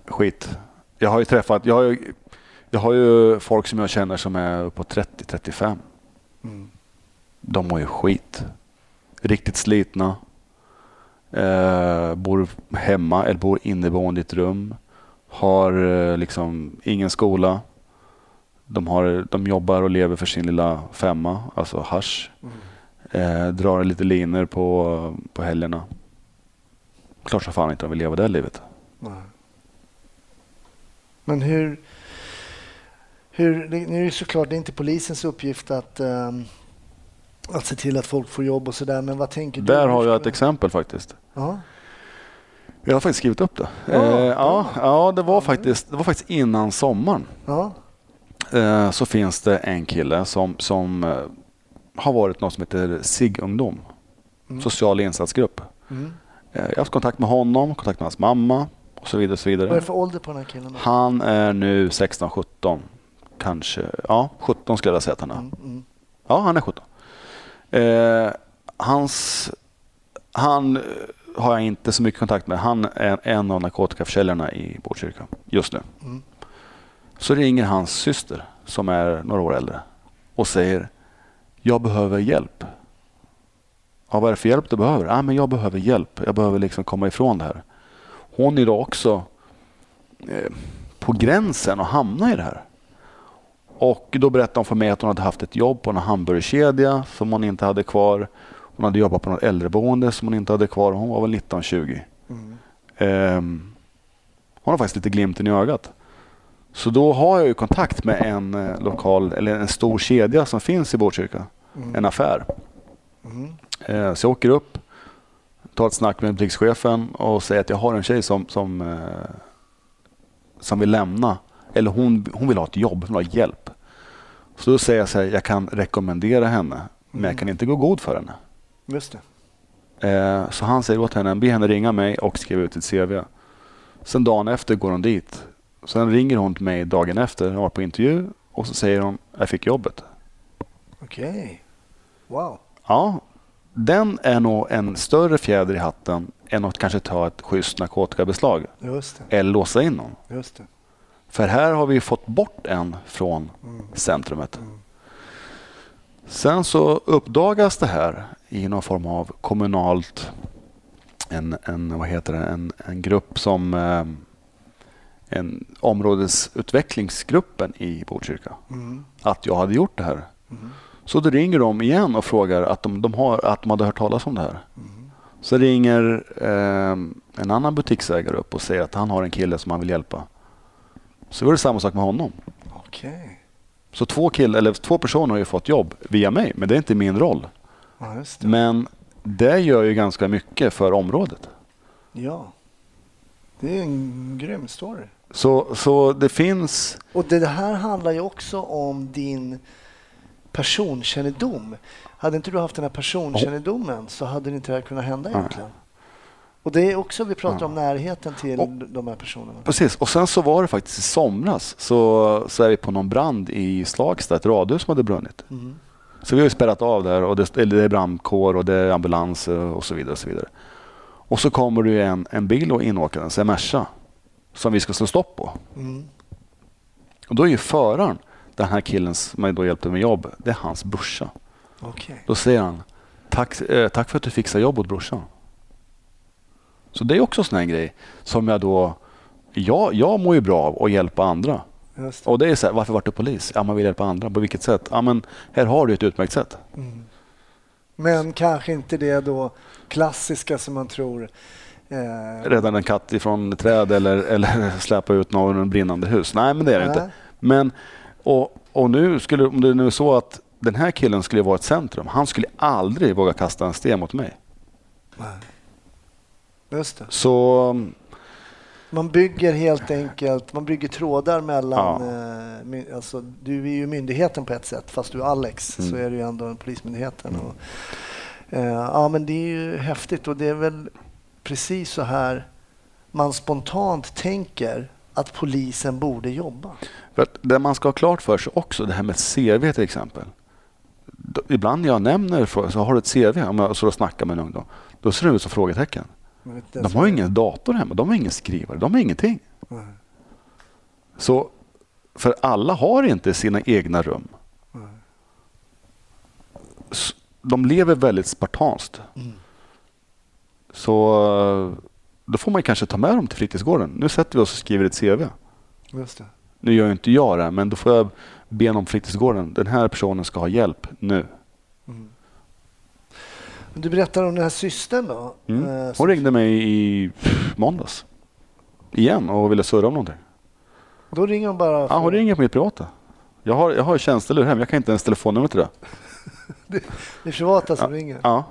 Skit. Jag har ju träffat, jag har ju, jag har ju folk som jag känner som är uppåt 30-35. Mm. De mår ju skit. Riktigt slitna. Eh, bor hemma eller bor inneboende i ett rum. Har eh, liksom ingen skola. De, har, de jobbar och lever för sin lilla femma, alltså hasch. Mm. Eh, drar lite liner på, på helgerna. Klart som fan inte de vill leva det livet. Nej. Men hur... hur det, nu är det såklart det är inte polisens uppgift att, ehm, att se till att folk får jobb och sådär. Men vad tänker du? Där har jag ett exempel faktiskt. Ja. Jag har faktiskt skrivit upp det. Ja, eh, ja, ja, det, var faktiskt, det var faktiskt innan sommaren. ja. Eh, så finns det en kille som, som eh, har varit något som heter SIG-ungdom. Mm. Social insatsgrupp. Mm. Eh, jag har haft kontakt med honom, kontakt med hans mamma och så vidare. Och så Vad är vidare. det för ålder på den här killen? Han är nu 16-17. Kanske, ja 17 skulle jag säga att han är. Mm, mm. Ja, han är 17. Eh, hans, han har jag inte så mycket kontakt med. Han är en av narkotikaförsäljarna i Botkyrka just nu. Så ringer hans syster som är några år äldre och säger jag behöver hjälp. Ja, vad är det för hjälp du behöver? Ja, men jag behöver hjälp. Jag behöver liksom komma ifrån det här. Hon är då också eh, på gränsen att hamna i det här. Och då berättade hon för mig att hon hade haft ett jobb på en hamburgerkedja som hon inte hade kvar. Hon hade jobbat på något äldreboende som hon inte hade kvar. Hon var väl 19-20. Mm. Ehm, hon har faktiskt lite glimten i ögat. Så då har jag ju kontakt med en eh, lokal, eller en stor kedja som finns i Botkyrka. Mm. En affär. Mm. Eh, så jag åker upp, tar ett snack med butikschefen och säger att jag har en tjej som, som, eh, som vill lämna. Eller hon, hon vill ha ett jobb, hon vill ha hjälp. Så då säger jag så här, jag kan rekommendera henne, men jag Mm. kan inte gå god för henne. Just det. Så han säger åt henne, be henne ringa mig och skriva ut ett CV. Sen dagen efter går hon dit. Sen ringer hon till mig dagen efter, hon var på intervju och så säger hon, jag fick jobbet. Okej. Wow. Ja, den är nog en större fjäder i hatten än att kanske ta ett schysst narkotikabeslag Just det. eller låsa in någon. Just det. För här har vi fått bort en från Mm. centrumet. Mm. Sen så uppdagas det här i någon form av kommunalt, en, en, vad heter det, en, en grupp som eh, en områdesutvecklingsgruppen i Botkyrka. Mm. Att jag hade gjort det här. Mm. Så då ringer de igen och frågar att de, de, har, att de hade hört talas om det här. Mm. Så ringer eh, en annan butiksägare upp och säger att han har en kille som han vill hjälpa. Så var det samma sak med honom. Okej. Så två, kill, eller två personer har ju fått jobb via mig, men det är inte min roll. Ja, det. Men det gör ju ganska mycket för området. Ja. Det är en grym story. Så, så det finns... Och det här handlar ju också om din personkännedom. Hade inte du haft den här personkännedomen så hade det inte det här kunnat hända egentligen. Och det är också, vi pratar om närheten till Och- de här personerna. Precis, och sen så var det faktiskt i somras så, så är vi på någon brand i Slagsta, ett radhus som hade brunnit. Mm. Så vi har ju spärrat av där och det, det är brandkår och det är ambulans och så vidare. Och så vidare. Och så kommer det en, en bil och inåkandes, en Merca, som vi ska slå stopp på. Mm. Och då är ju föraren, den här killen som då hjälpte med jobb, det är hans brorsa. Okej. Då säger han, tack, eh, tack för att du fixar jobb åt brorsan. Så det är också en sån här grej som jag då, jag, jag mår ju bra av att hjälpa andra. Det. Och det är så här, varför vart du polis? Ja, man vill hjälpa andra. På vilket sätt? Ja, men här har du ett utmärkt sätt. Mm. Men kanske inte det då klassiska som man tror. Eh, Rädda en katt ifrån ett träd eller, eller [laughs] släpa ut någon ur en brinnande hus. Nej, men det är det inte. Men, och, och nu skulle, om det nu är så att den här killen skulle vara ett centrum. Han skulle aldrig våga kasta en sten mot mig. Nej. Just det. Så Man bygger helt enkelt man bygger trådar mellan... Ja. Eh, alltså, du är ju myndigheten på ett sätt, fast du är Alex Mm. så är du ju ändå en polismyndigheten. Och, eh, ja, men det är ju häftigt och det är väl precis så här man spontant tänker att polisen borde jobba. För att det man ska ha klart för sig också, det här med CV till exempel. ibland när jag nämner frågan, så har du ett CV, om jag står och snackar med en ungdom, då ser det ut som frågetecken. De har ingen dator hemma, de har ingen skrivare, de har ingenting. Nej, Så, för alla har inte sina egna rum. S- De lever väldigt spartanskt. Mm. Så eh, då får man kanske ta med dem till fritidsgården. Nu sätter vi oss och skriver ett CV. Just det. Nu gör ju inte jag det, men då får jag be på fritidsgården. Den här personen ska ha hjälp nu. Mm. Du berättar om den här systern då? Mm. eh, Hon ringde mig i måndags. Igen och ville surra om någonting. Då ringer hon bara? Ja, hon för- ringer på mitt privata. Jag har, jag har tjänstelur hem. Jag kan inte ens telefonnummer till [laughs] det. Det är privata som ringer? Ja.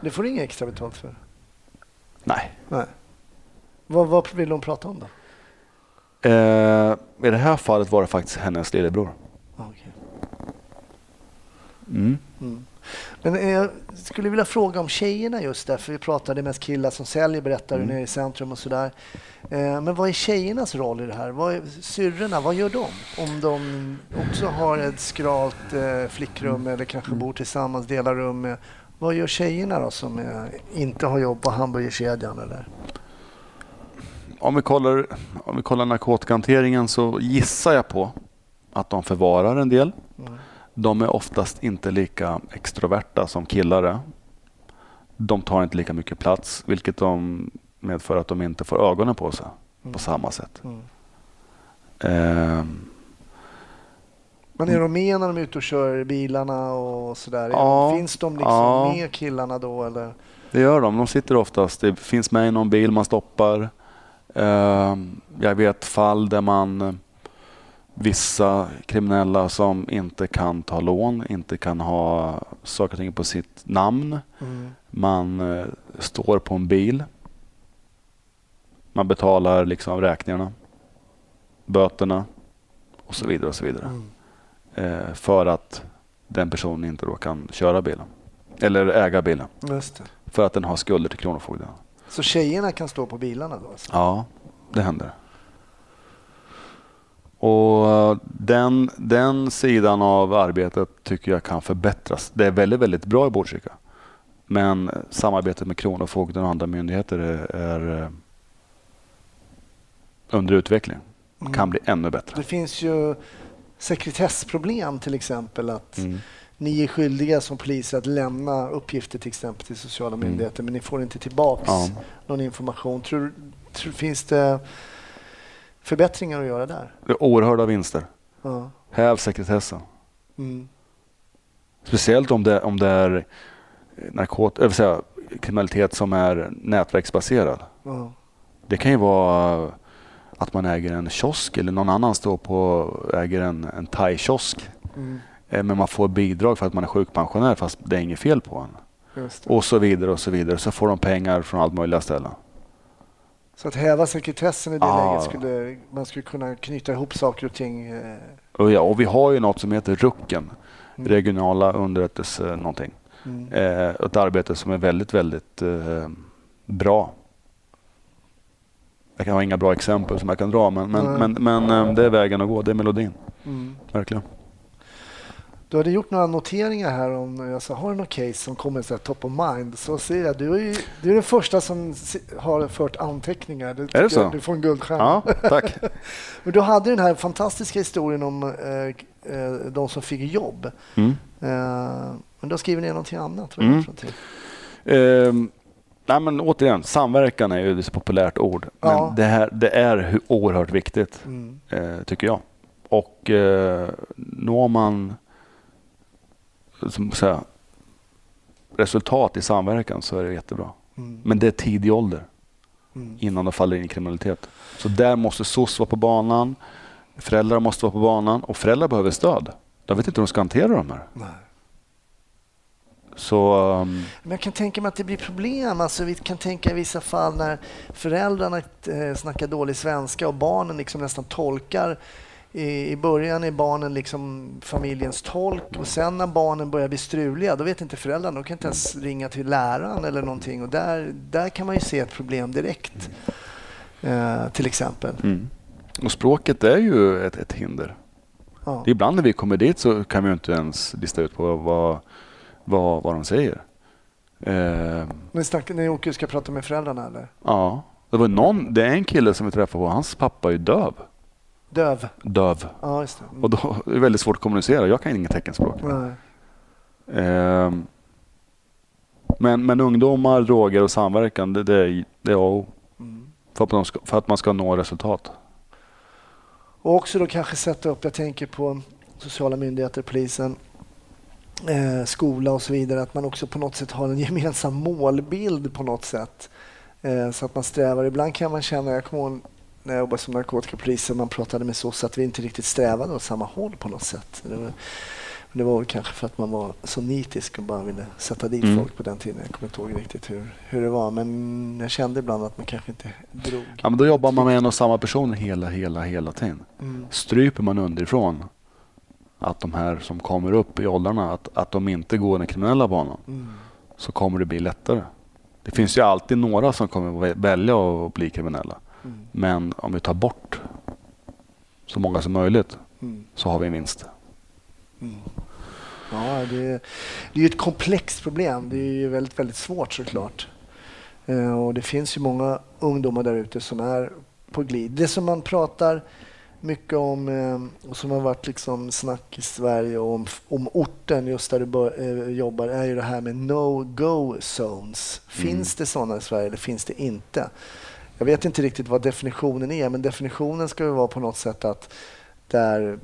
Det får du inget extra betalt för? Nej. Nej. Vad, vad vill hon prata om då? Eh, I det här fallet var det faktiskt hennes lillebror. Ah, okej. Mm. Mm. Men eh, jag skulle vilja fråga om tjejerna just där, för vi pratade mest killar som säljer, berättar Mm. nere i centrum och sådär. Eh, men vad är tjejernas roll i det här? Vad är, syrrorna, vad gör de? Om de också har ett skralt eh, flickrum eller kanske Mm. bor tillsammans, delar rum med. Vad gör tjejerna då som eh, inte har jobb på hamburgerkedjan eller? Om, vi kollar, om vi kollar narkotikahanteringen så gissar jag på att de förvarar en del. Mm. De är oftast inte lika extroverta som killar är. De tar inte lika mycket plats, vilket de medför att de inte får ögonen på sig Mm. på samma sätt. Mm. Ehm, Men är de med när de är ute och kör bilarna och sådär? Ja. Finns de liksom Ja. med killarna då eller? Det gör de. De sitter oftast. Det finns med i någon bil man stoppar. Ehm, Jag vet fall där man vissa kriminella som inte kan ta lån, inte kan ha saker och ting på sitt namn. Mm. Man eh, står på en bil. Man betalar liksom räkningarna, böterna och så vidare. och så vidare. Mm. Eh, För att den personen inte då kan köra bilen. Eller äga bilen. För att den har skulder till Kronofogden. Så tjejerna kan stå på bilarna då? Alltså? Ja, det händer. Och eh, den, den sidan av arbetet tycker jag kan förbättras. Det är väldigt, väldigt bra i Botkyrka. Men samarbetet med Kronofogden och andra myndigheter är, är eh, under utveckling. Kan bli ännu bättre. Det finns ju sekretessproblem till exempel att Mm. ni är skyldiga som poliser att lämna uppgifter till exempel till sociala Mm. myndigheter men ni får inte tillbaks Ja. någon information. Tror, tror, finns det förbättringar att göra där? Det är oerhörda vinster. Ja. Häv sekretessen. Mm. Speciellt om det, om det är narkot- säga, kriminalitet som är nätverksbaserad. Ja. Det kan ju vara att man äger en kiosk eller någon annan står på äger en, en thai-kiosk. Mm. Eh, Men man får bidrag för att man är sjukpensionär fast det är inget fel på en. Och så vidare och så vidare. Så får de pengar från allt möjliga ställen. Så att häva sekretessen i det Ja. läget skulle man skulle kunna knyta ihop saker och ting. eh, Och, ja, och vi har ju något som heter RUCKen. Mm. Regionala underrättelse någonting. Mm. Eh, ett arbete som är väldigt, väldigt eh, bra. Jag kan ha inga bra exempel som jag kan dra men, men, men, men eh, det är vägen att gå. Det är melodin. Mm. Verkligen. Du hade gjort några noteringar här om, jag sa, har du något case som kommer så top of mind? Så ser jag, du är, ju, du är den första som har fört anteckningar. Det tycker det så? jag- Du får en guldstjärna. Ja, tack. [laughs] Men du hade den här fantastiska historien om eh, eh, de som fick jobb. Mm. Eh, men du har skrivit ner någonting annat. Är det Mm. Nej men återigen, samverkan är ju ett populärt ord. Men Ja. det, här, det är oerhört viktigt, Mm. eh, tycker jag. Och eh, når man som säga, resultat i samverkan så är det jättebra. Mm. Men det är tidig ålder Mm. innan de faller in i kriminalitet. Så där måste SOS vara på banan. Föräldrar måste vara på banan och föräldrar behöver stöd. De vet inte hur de ska hantera de här. Nej. Så ehm, Men jag kan tänka mig att det blir problem. Alltså, vi kan tänka i vissa fall när föräldrarna eh, snackar dålig svenska och barnen liksom nästan tolkar. I, I början är barnen liksom familjens tolk och sen när barnen börjar bli struliga då vet inte föräldrarna, de kan inte ens ringa till läraren eller någonting och där, där kan man ju se ett problem direkt. Eh, till exempel. Mm. Och språket är ju ett, ett hinder. Ja. Ibland när vi kommer dit så kan vi inte ens lista ut på vad, vad, vad de säger. Eh, Ni, snackar, ni åker och ska prata med föräldrarna eller? ja, det var någon, det är en kille som vi träffade på, hans pappa är döv. Döv? Döv. Ja, just det. Och då är det väldigt svårt att kommunicera. Jag kan inget teckenspråk. Nej. Ehm, men, men ungdomar, droger och samverkan, det, det, är- det är A och O. Mm. För att, man ska, för att man ska nå resultat. Och också då kanske sätta upp, jag tänker på sociala myndigheter, polisen, eh, skola och så vidare, att man också på något sätt har en [laughs] gemensam målbild på något sätt. Eh, så att man strävar. Ibland kan man känna, jag kommer ihåg när jag jobbade som narkotikapolis, och man pratade med SOS att vi inte riktigt strävade åt samma håll på något sätt. Det var, det var väl kanske för att man var så nitisk och bara ville sätta dit Mm. folk på den tiden. Jag kommer inte ihåg riktigt hur, hur det var, men jag kände ibland att man kanske inte drog. Ja, men då jobbar man med en och samma person hela, hela, hela tiden. Mm. Stryper man underifrån att de här som kommer upp i åldrarna, att, att de inte går den kriminella banan, Mm. så kommer det bli lättare. Det finns ju alltid några som kommer vä- välja att bli kriminella. Mm. Men om vi tar bort så många som möjligt Mm. så har vi en vinst. Mm. Ja, det, det är ju ett komplext problem. Det är ju väldigt, väldigt svårt såklart. Eh, och det finns ju många ungdomar där ute som är på glid. Det som man pratar mycket om eh, och som har varit liksom snack i Sverige om, om orten just där du bör, eh, jobbar är ju det här med no-go zones. Finns det sådana i Sverige eller finns det inte? Jag vet inte riktigt vad definitionen är men definitionen ska ju vara på något sätt att där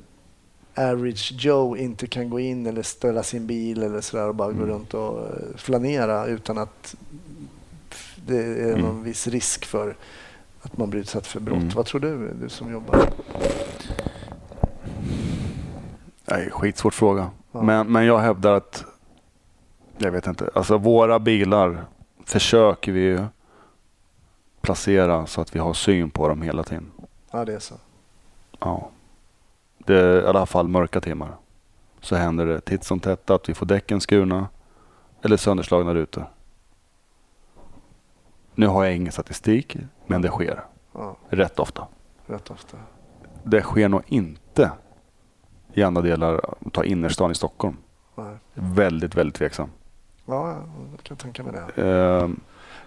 average Joe inte kan gå in eller ställa sin bil eller sådär och bara gå Mm. runt och eh, flanera utan att det är Mm. någon viss risk för att man blir utsatt för brott. Mm. Vad tror du, du som jobbar? Nej, skitsvår fråga. Ja. Men, men jag hävdar att, jag vet inte, alltså våra bilar försöker vi ju placera så att vi har syn på dem hela tiden. Ja, det är så. Ja. Det är i alla fall mörka timmar. Så händer det titt som tätt att vi får däcken skurna eller sönderslagna rutor. Nu har jag ingen statistik, men det sker Ja, rätt ofta. rätt ofta. Det sker nog inte i andra delar, ta innerstan i Stockholm. Nej. Väldigt, väldigt tveksam. Ja, ja, jag kan tänka mig det.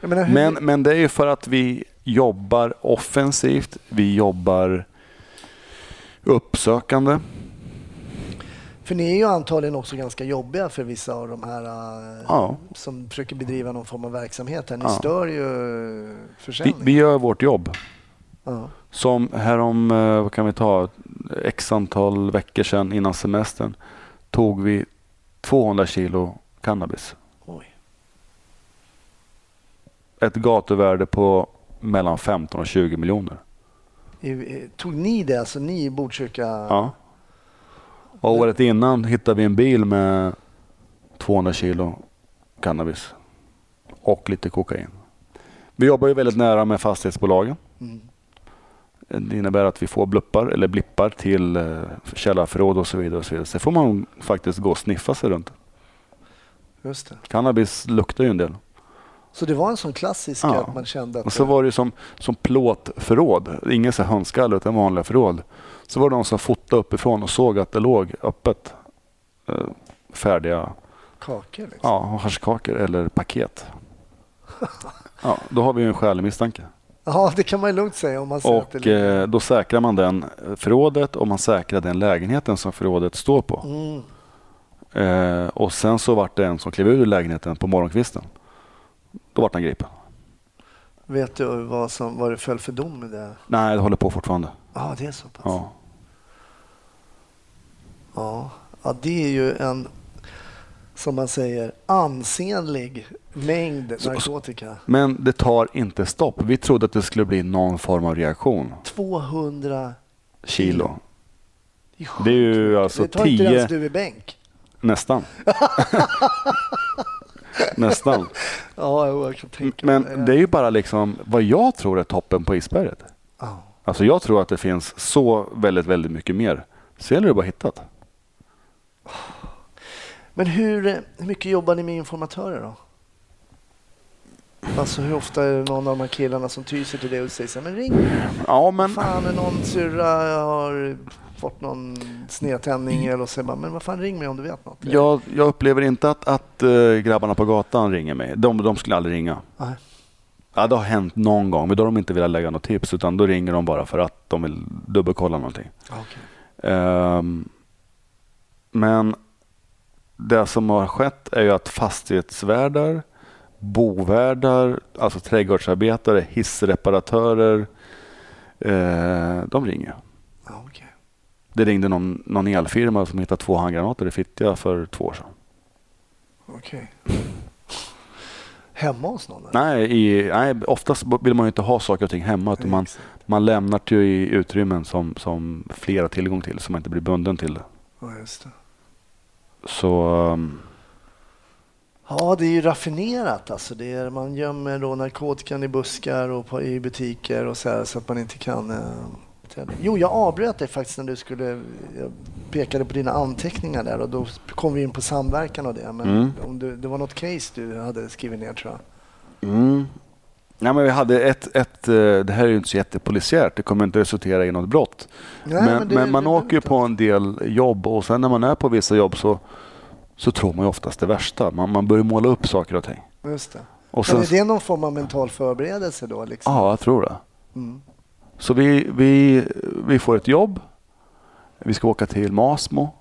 Jag menar, hur, Men, men det är ju för att vi jobbar offensivt. Vi jobbar uppsökande. För ni är ju antagligen också ganska jobbiga för vissa av de här eh, Ja. som försöker bedriva någon form av verksamhet. Här. Ni Ja. stör ju Vi, försäljning. vi gör vårt jobb. Ja. Som härom, eh, vad kan vi ta, x antal veckor sedan innan semestern tog vi 200 kilo cannabis. Oj. Ett gatuvärde på mellan 15 och 20 miljoner. Tog ni det, alltså ni i Botkyrka? Ja. Och året innan hittade vi en bil med 200 kilo cannabis och lite kokain. Vi jobbar ju väldigt nära med fastighetsbolagen. Mm. Det innebär att vi får bluppar eller blippar till eh, källarförråd och så vidare. Och så vidare. Sen får man faktiskt gå och sniffa sig runt. Just det. Cannabis luktar ju en del. Så det var en sån klassisk Ja. att man kände att... Och så var det som, som plåtförråd. Ingen så här hönsskalle utan vanliga förråd. Så var det någon som fotade uppifrån och såg att det låg öppet eh, färdiga kakor liksom. ja, haschkakor eller paket. Ja, då har vi ju en skälig misstanke. Ja, det kan man ju lugnt säga om man säger att det Och ligger- eh, då säkrar man den eh, förrådet och man säkrar den lägenheten som förrådet står på. Mm. Eh, och sen så vart det en som klev ur lägenheten på morgonkvisten. Då vart han gripen. Vet du vad, som, vad det föll för dom i det? Nej, det håller på fortfarande. Ja, det är så pass. Ja. Ja. ja, det är ju en, som man säger, ansenlig mängd narkotika. Men det tar inte stopp. Vi trodde att det skulle bli någon form av reaktion. 200 Kilo. Det är, Det är ju alltså Det tar inte 10 ens du i bänk. Nästan. [laughs] [laughs] Nästan. Ja, jag kan tänka Men det är ju bara liksom vad jag tror är toppen på isberget. Ja. Alltså jag tror att det finns så väldigt, väldigt mycket mer. Sen är det bara hittat. Men hur, hur mycket jobbar ni med informatörer då? Alltså hur ofta är det någon av de här killarna som tyr sig till det och säger så här, men ring Ja, men fan någon syrra har fått någon snedtändning eller och så bara, men vad fan ring mig om du vet något. Jag, jag upplever inte att, att eh, grabbarna på gatan ringer mig. De, de skulle aldrig ringa. Nej. Ja, det har hänt någon gång, men då har de inte velat lägga något tips utan då ringer de bara för att de vill dubbelkolla någonting. Okej. Ehm, men det som har skett är ju att fastighetsvärdar, bovärdar, alltså trädgårdsarbetare, hissreparatörer, eh, de ringer. Det ringde någon, någon elfirma som hittade två handgranater i Fittja för två år sedan. Okej. Hemma hos någon? eller? Nej, i, nej, oftast vill man ju inte ha saker och ting hemma. Utan man, man lämnar det ju i utrymmen som, som fler har tillgång till så man inte blir bunden till det. Ja, just det. Så um, Ja, det är ju raffinerat. Alltså det är, man gömmer då narkotikan i buskar och på, i butiker och så, här, så att man inte kan... Träna. jo, jag avbröt dig faktiskt när du skulle... Jag pekade på dina anteckningar där och då kom vi in på samverkan och det. Men Mm. om du, det var något case du hade skrivit ner tror jag. Mm. Nej, men vi hade ett, ett, eh, det här är ju inte så jättepolisiärt, det kommer inte resultera i något brott. Nej, men men, det- man det- åker ju på en del jobb och sen när man är på vissa jobb så, så tror man ju oftast det värsta. Man, man börjar måla upp saker och ting. Just det. Och Men sen, är det någon form av mental förberedelse då? Liksom? Ja, jag tror det. Mm. Så vi, vi, vi får ett jobb. Vi ska åka till Masmo.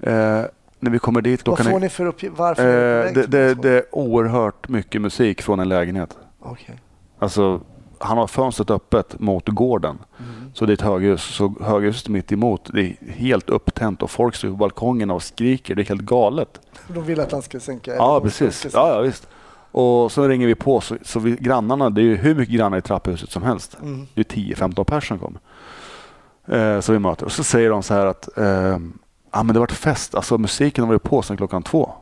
Eh, när vi kommer dit Vad får är, ni för uppgift? Varför är ni eh, det, det, det är oerhört mycket musik från en lägenhet. Okej. Alltså, han har fönstret öppet mot gården. Mm. Så det är ett höghus. Så höghuset mitt emot, det är helt upptänt och folk står på balkongerna och skriker. Det är helt galet. De vill att han ska sänka... Ja, precis. Ja, ja, visst. Och så ringer vi på. Så, så vi, grannarna, det är ju hur mycket grannar i trapphuset som helst. Mm. Det är 10-15 personer som kommer. Eh, så vi möter. Och så säger de så här att eh, ja, men det varit fest. Alltså musiken har varit på sedan klockan två.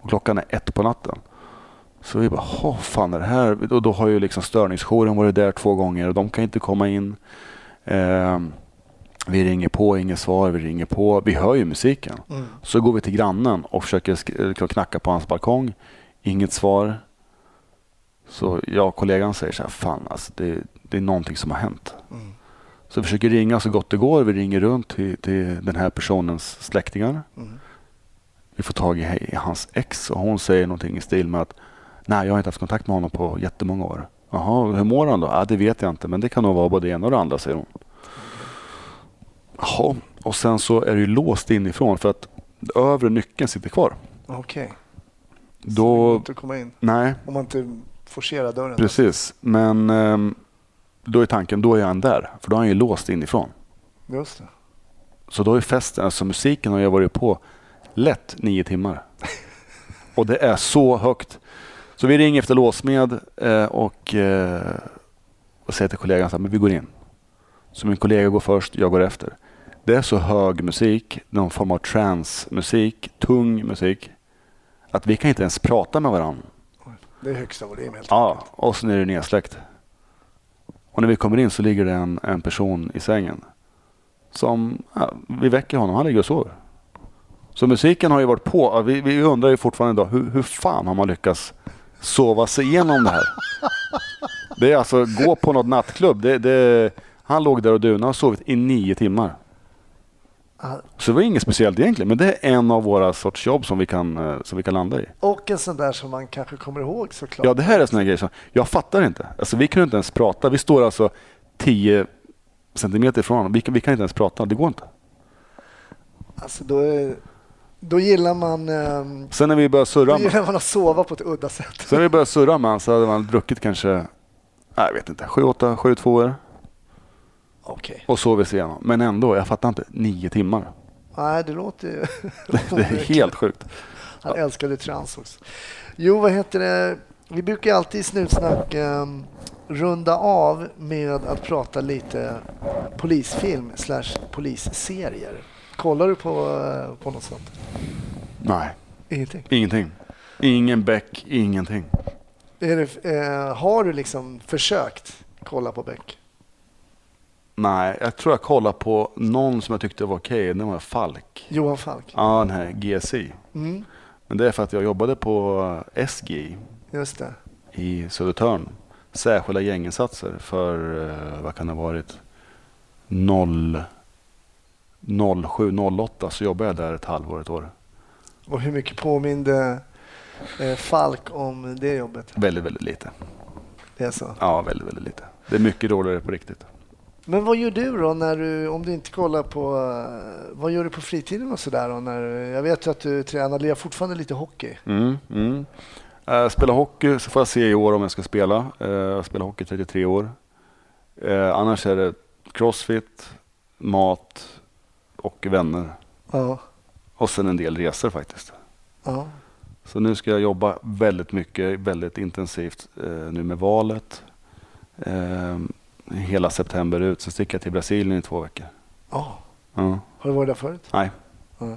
Och klockan är ett på natten. Så vi bara, vad fan är det här? Och då har ju liksom störningsjouren varit där två gånger och de kan inte komma in. Eh, vi ringer på, inget svar. Vi ringer på. Vi hör ju musiken. Mm. Så går vi till grannen och försöker knacka på hans balkong. Inget svar. Så jag och kollegan säger så här, fan alltså det, det är någonting som har hänt. Mm. Så vi försöker ringa så gott det går. Vi ringer runt till, till den här personens släktingar. Mm. Vi får tag i, i hans ex och hon säger någonting i stil med att nej, jag har inte haft kontakt med honom på jättemånga år. Jaha, hur mår han då? Ja, det vet jag inte, men det kan nog vara både det ena och det andra, säger hon. Jaha, och sen så är det ju låst inifrån för att övre nyckeln sitter kvar. Okej. Det Då, inte att komma in nej, om man inte forcerar dörren. precis. Men ehm, då är tanken, då är han där. För då är han ju låst inifrån. Just det. Så då är festen, alltså musiken har jag varit på lätt nio timmar. [laughs] Och det är så högt. Så vi ringer efter låsmed eh, och, eh, och säger till kollegan att vi går in. Så min kollega går först, jag går efter. Det är så hög musik, någon form av trance-musik, tung musik, att vi kan inte ens prata med varandra. Det är högsta volym helt Ja, enkelt. och sen är det nedsläckt. Och när vi kommer in så ligger det en, en person i sängen. Som, ja, vi väcker honom, han ligger och sover. Så musiken har ju varit på. Vi, vi undrar ju fortfarande idag, hur, hur fan har man lyckats sova sig igenom det här? Det är alltså, gå på något nattklubb. Det, det, han låg där och dunade och sovit i nio timmar. Så det var inget speciellt egentligen, men det är en av våra sorts jobb som vi kan, eh, som vi kan landa i. Och en sån där som man kanske kommer ihåg såklart. Ja, det här är såna grejer som jag fattar inte. Alltså, vi kunde inte ens prata. Vi står alltså 10 centimeter ifrån honom. Vi, kan- vi kan inte ens prata. Det går inte. Alltså då, är, då gillar man ehm, Sen när vi började surra då gillar man att sova på ett udda sätt. sen när vi började surra med honom så hade man druckit kanske, jag vet inte, 7, 8, 7 Okej. och sovit sig igenom. Men ändå, jag fattar inte. Nio timmar. Nej, det låter ju... [laughs] Det är [laughs] helt sjukt. Han älskade trans också. Jo, vad heter det? Vi brukar ju alltid i Snutsnack ehm, runda av med att prata lite polisfilm slash polisserier. Kollar du på, eh, på något sånt? Nej, Ingenting? ingenting. Ingen Beck, ingenting. Det, eh, har du liksom försökt kolla på Beck? Nej, jag tror jag kollade på någon som jag tyckte var okej. Den var Falk. Johan Falk? Ja, den här GSI. Mm, Men det är för att jag jobbade på SGI just det. i Södertörn. Särskilda gänginsatser för, eh, vad kan det ha varit, 07-08 så jobbade jag där ett halvår, ett år. Och hur mycket påminde eh, Falk om det jobbet? Väldigt, väldigt lite. Det är så. Ja, väldigt, väldigt lite. Det är mycket roligare på riktigt. Men vad gör du då när du, om du inte kollar på, eh, vad gör du på fritiden och sådär då? När, jag vet ju att du tränar, lirar fortfarande lite hockey. Mm, mm. Uh, spela hockey så får jag se i år om jag ska spela. Uh, jag spelar hockey 33 år. Annars är det crossfit, mat och vänner. Ja. Och sen en del resor faktiskt. ja. Så nu ska jag jobba väldigt mycket, väldigt intensivt eh, nu med valet. Hela september ut. Sen sticker jag till Brasilien i två veckor. ja. Ja. Har du varit där förut? Nej. Ja.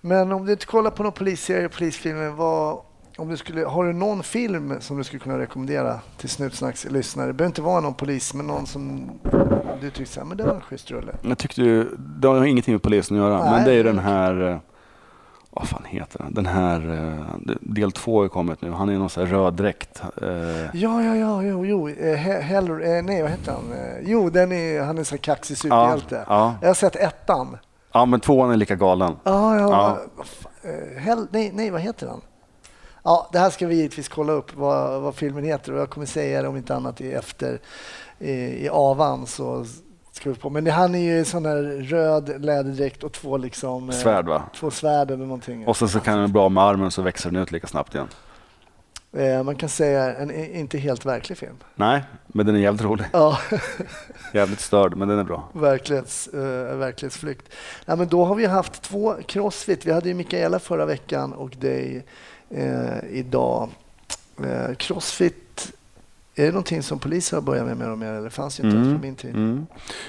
Men om du inte kollar på någon polisserie, polisfilmer, vad, om du skulle, har du någon film som du skulle kunna rekommendera till Snutsnacks lyssnare? Det behöver inte vara någon polis, men någon som du tycker så här, men det var en schysst rulle. Jag tyckte ju, det har ingenting med polisen att göra, Nej. men det är ju den här, eh, vad fan heter den? Den här, eh, del två har kommit nu. Han är i någon sån här röd dräkt. Eh, Ja, ja, ja, jo, jo. Eh, He- Heller, eh, nej, vad heter han? Jo, den är, han är så kaxig ja, superhjälte. ja. Jag har sett ettan. ja, men tvåan är lika galen. Ja, ja. Ja. Hell, nej, nej, vad heter han? Ja, det här ska vi givetvis kolla upp vad, vad filmen heter och jag kommer säga det om inte annat i efter i, i avan så vi på. Men det, han är ju sån där röd läderdräkt och två liksom eh, Svärd va? Två svärd eller någonting. Och sen så kan den bra med armen så växer den ut lika snabbt igen. Eh, man kan säga en inte helt verklig film. Nej, men den är jävligt rolig. Ja, [laughs] Jävligt störd, men den är bra. verklighets, eh, verklighetsflykt. Ja, men då har vi haft två crossfit. Vi hade ju Mikaela förra veckan och dig eh, idag. Eh, crossfit, är det någonting som poliser har börjat med mer och mer? Eller fanns ju inte ens på min tid? Mm.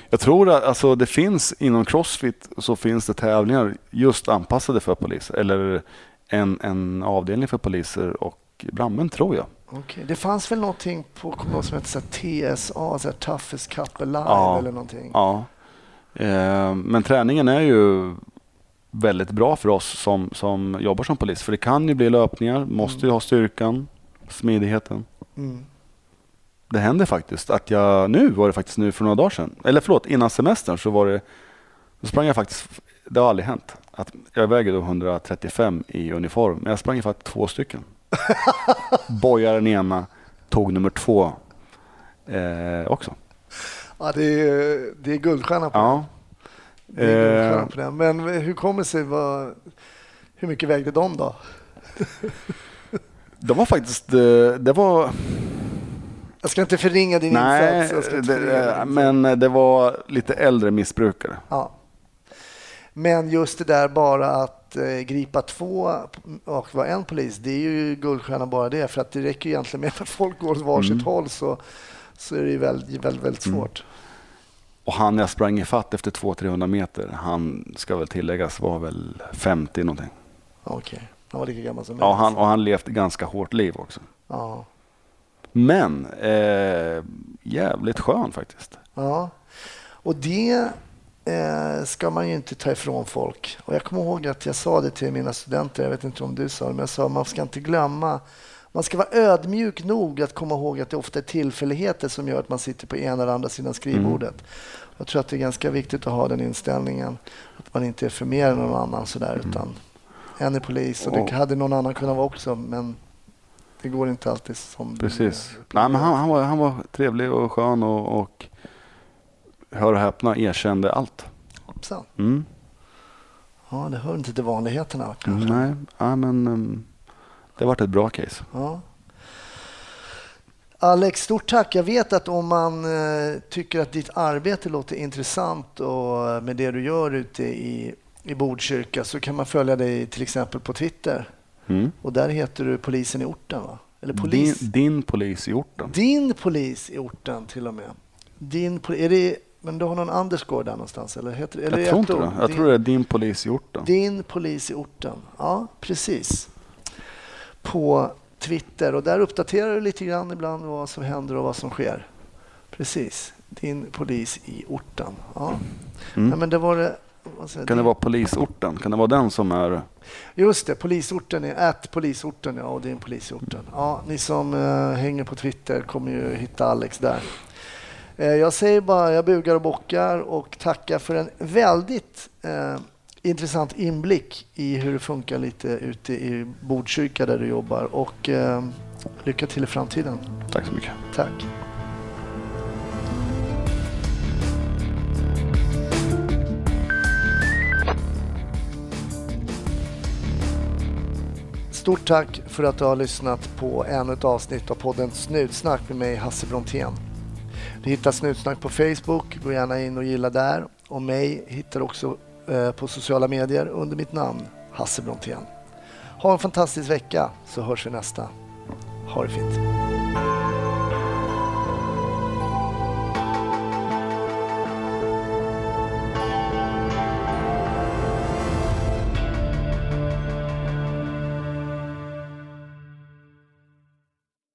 Jag tror att alltså, det finns inom Crossfit så finns det tävlingar just anpassade för poliser. Eller en, en avdelning för poliser och brandmän tror jag. Okej. Det fanns väl någonting på ihåg, som hette TSA, så här Toughest Cup Alive Ja. eller någonting? Ja. Eh, men träningen är ju väldigt bra för oss som, som jobbar som polis. För det kan ju bli löpningar, måste ju ha styrkan, smidigheten. Mm. Det händer faktiskt att jag, nu var det faktiskt nu för några dagar sedan, eller förlåt, innan semestern så var det, då sprang jag faktiskt, det har aldrig hänt, att jag väger då 135 i uniform, men jag sprang ifatt två stycken. [laughs] Bojade den ena, tog nummer två eh, också. Ja, det är, det är guldstjärna på Ja. det. det är guldstjärna Eh, på det. Men hur kommer det sig? Vad, hur mycket vägde de då? det var faktiskt, eh, det var, Jag ska inte förringa din nej, insats. Inte förringa din det, insats. men det var lite äldre missbrukare. Ja. Men just det där bara att eh, gripa två och vara en polis, det är ju guldstjärna bara det. För att det räcker ju egentligen med att folk går åt varsitt Mm. håll så, så är det ju väldigt, väldigt, väldigt svårt. Och han jag sprang ifatt efter 200-300 meter, han ska väl tilläggas var väl 50 någonting. Okej, han var lika gammal som Ja, jag. han, och han levt ganska hårt liv också. Ja. Men eh, jävligt skön faktiskt. ja. Och det eh, ska man ju inte ta ifrån folk. Och jag kommer ihåg att jag sa det till mina studenter, jag vet inte om du sa det, men jag sa att man ska inte glömma man ska vara ödmjuk nog att komma ihåg att det ofta är tillfälligheter som gör att man sitter på ena eller andra sidan skrivbordet. Jag tror att det är ganska viktigt att ha den inställningen. Att man inte är för mer än någon annan sådär, utan en är polis och det hade någon annan kunnat vara också, men det går inte alltid som... Precis. Nej, men han, han, var, han var trevlig och skön och, och hör och häpna erkände allt. Hoppsan. Mm. Ja, det hör inte till vanligheterna kanske. Nej, ja, men um, det varit ett bra case. Ja. Alex, stort tack. Jag vet att om man eh, tycker att ditt arbete låter intressant och eh, med det du gör ute i, i Botkyrka så kan man följa dig till exempel på Twitter. Mm. Och där heter du polisen i orten va? Eller polis. Din, din polis i orten. Din polis i orten till och med. Din, är det, men du har någon underscore där någonstans? Eller heter, eller Jag tror inte det. Jag Din- tror det är din polis i orten. Din polis i orten. Ja, precis. På Twitter. Och där uppdaterar du lite grann ibland vad som händer och vad som sker. Precis. Din polis i orten. Ja. Mm. Nej, men det var det, säger Kan det vara polisorten? Kan det vara den som är... Just det, polisorten är att polisorten ja, och din polis i orten. Ja, ni som eh, hänger på Twitter kommer ju hitta Alex där. Eh, Jag säger bara, jag bugar och bockar och tackar för en väldigt eh, intressant inblick i hur det funkar lite ute i Botkyrka där du jobbar. Och eh, lycka till i framtiden. Tack så mycket. Tack. Stort tack för att du har lyssnat på ännu ett avsnitt av podden Snutsnack med mig Hasse Brontén. Du hittar Snutsnack på Facebook, gå gärna in och gilla där. Och mig hittar du också eh, på sociala medier under mitt namn Hasse Brontén. Ha en fantastisk vecka så hörs vi nästa. Ha det fint.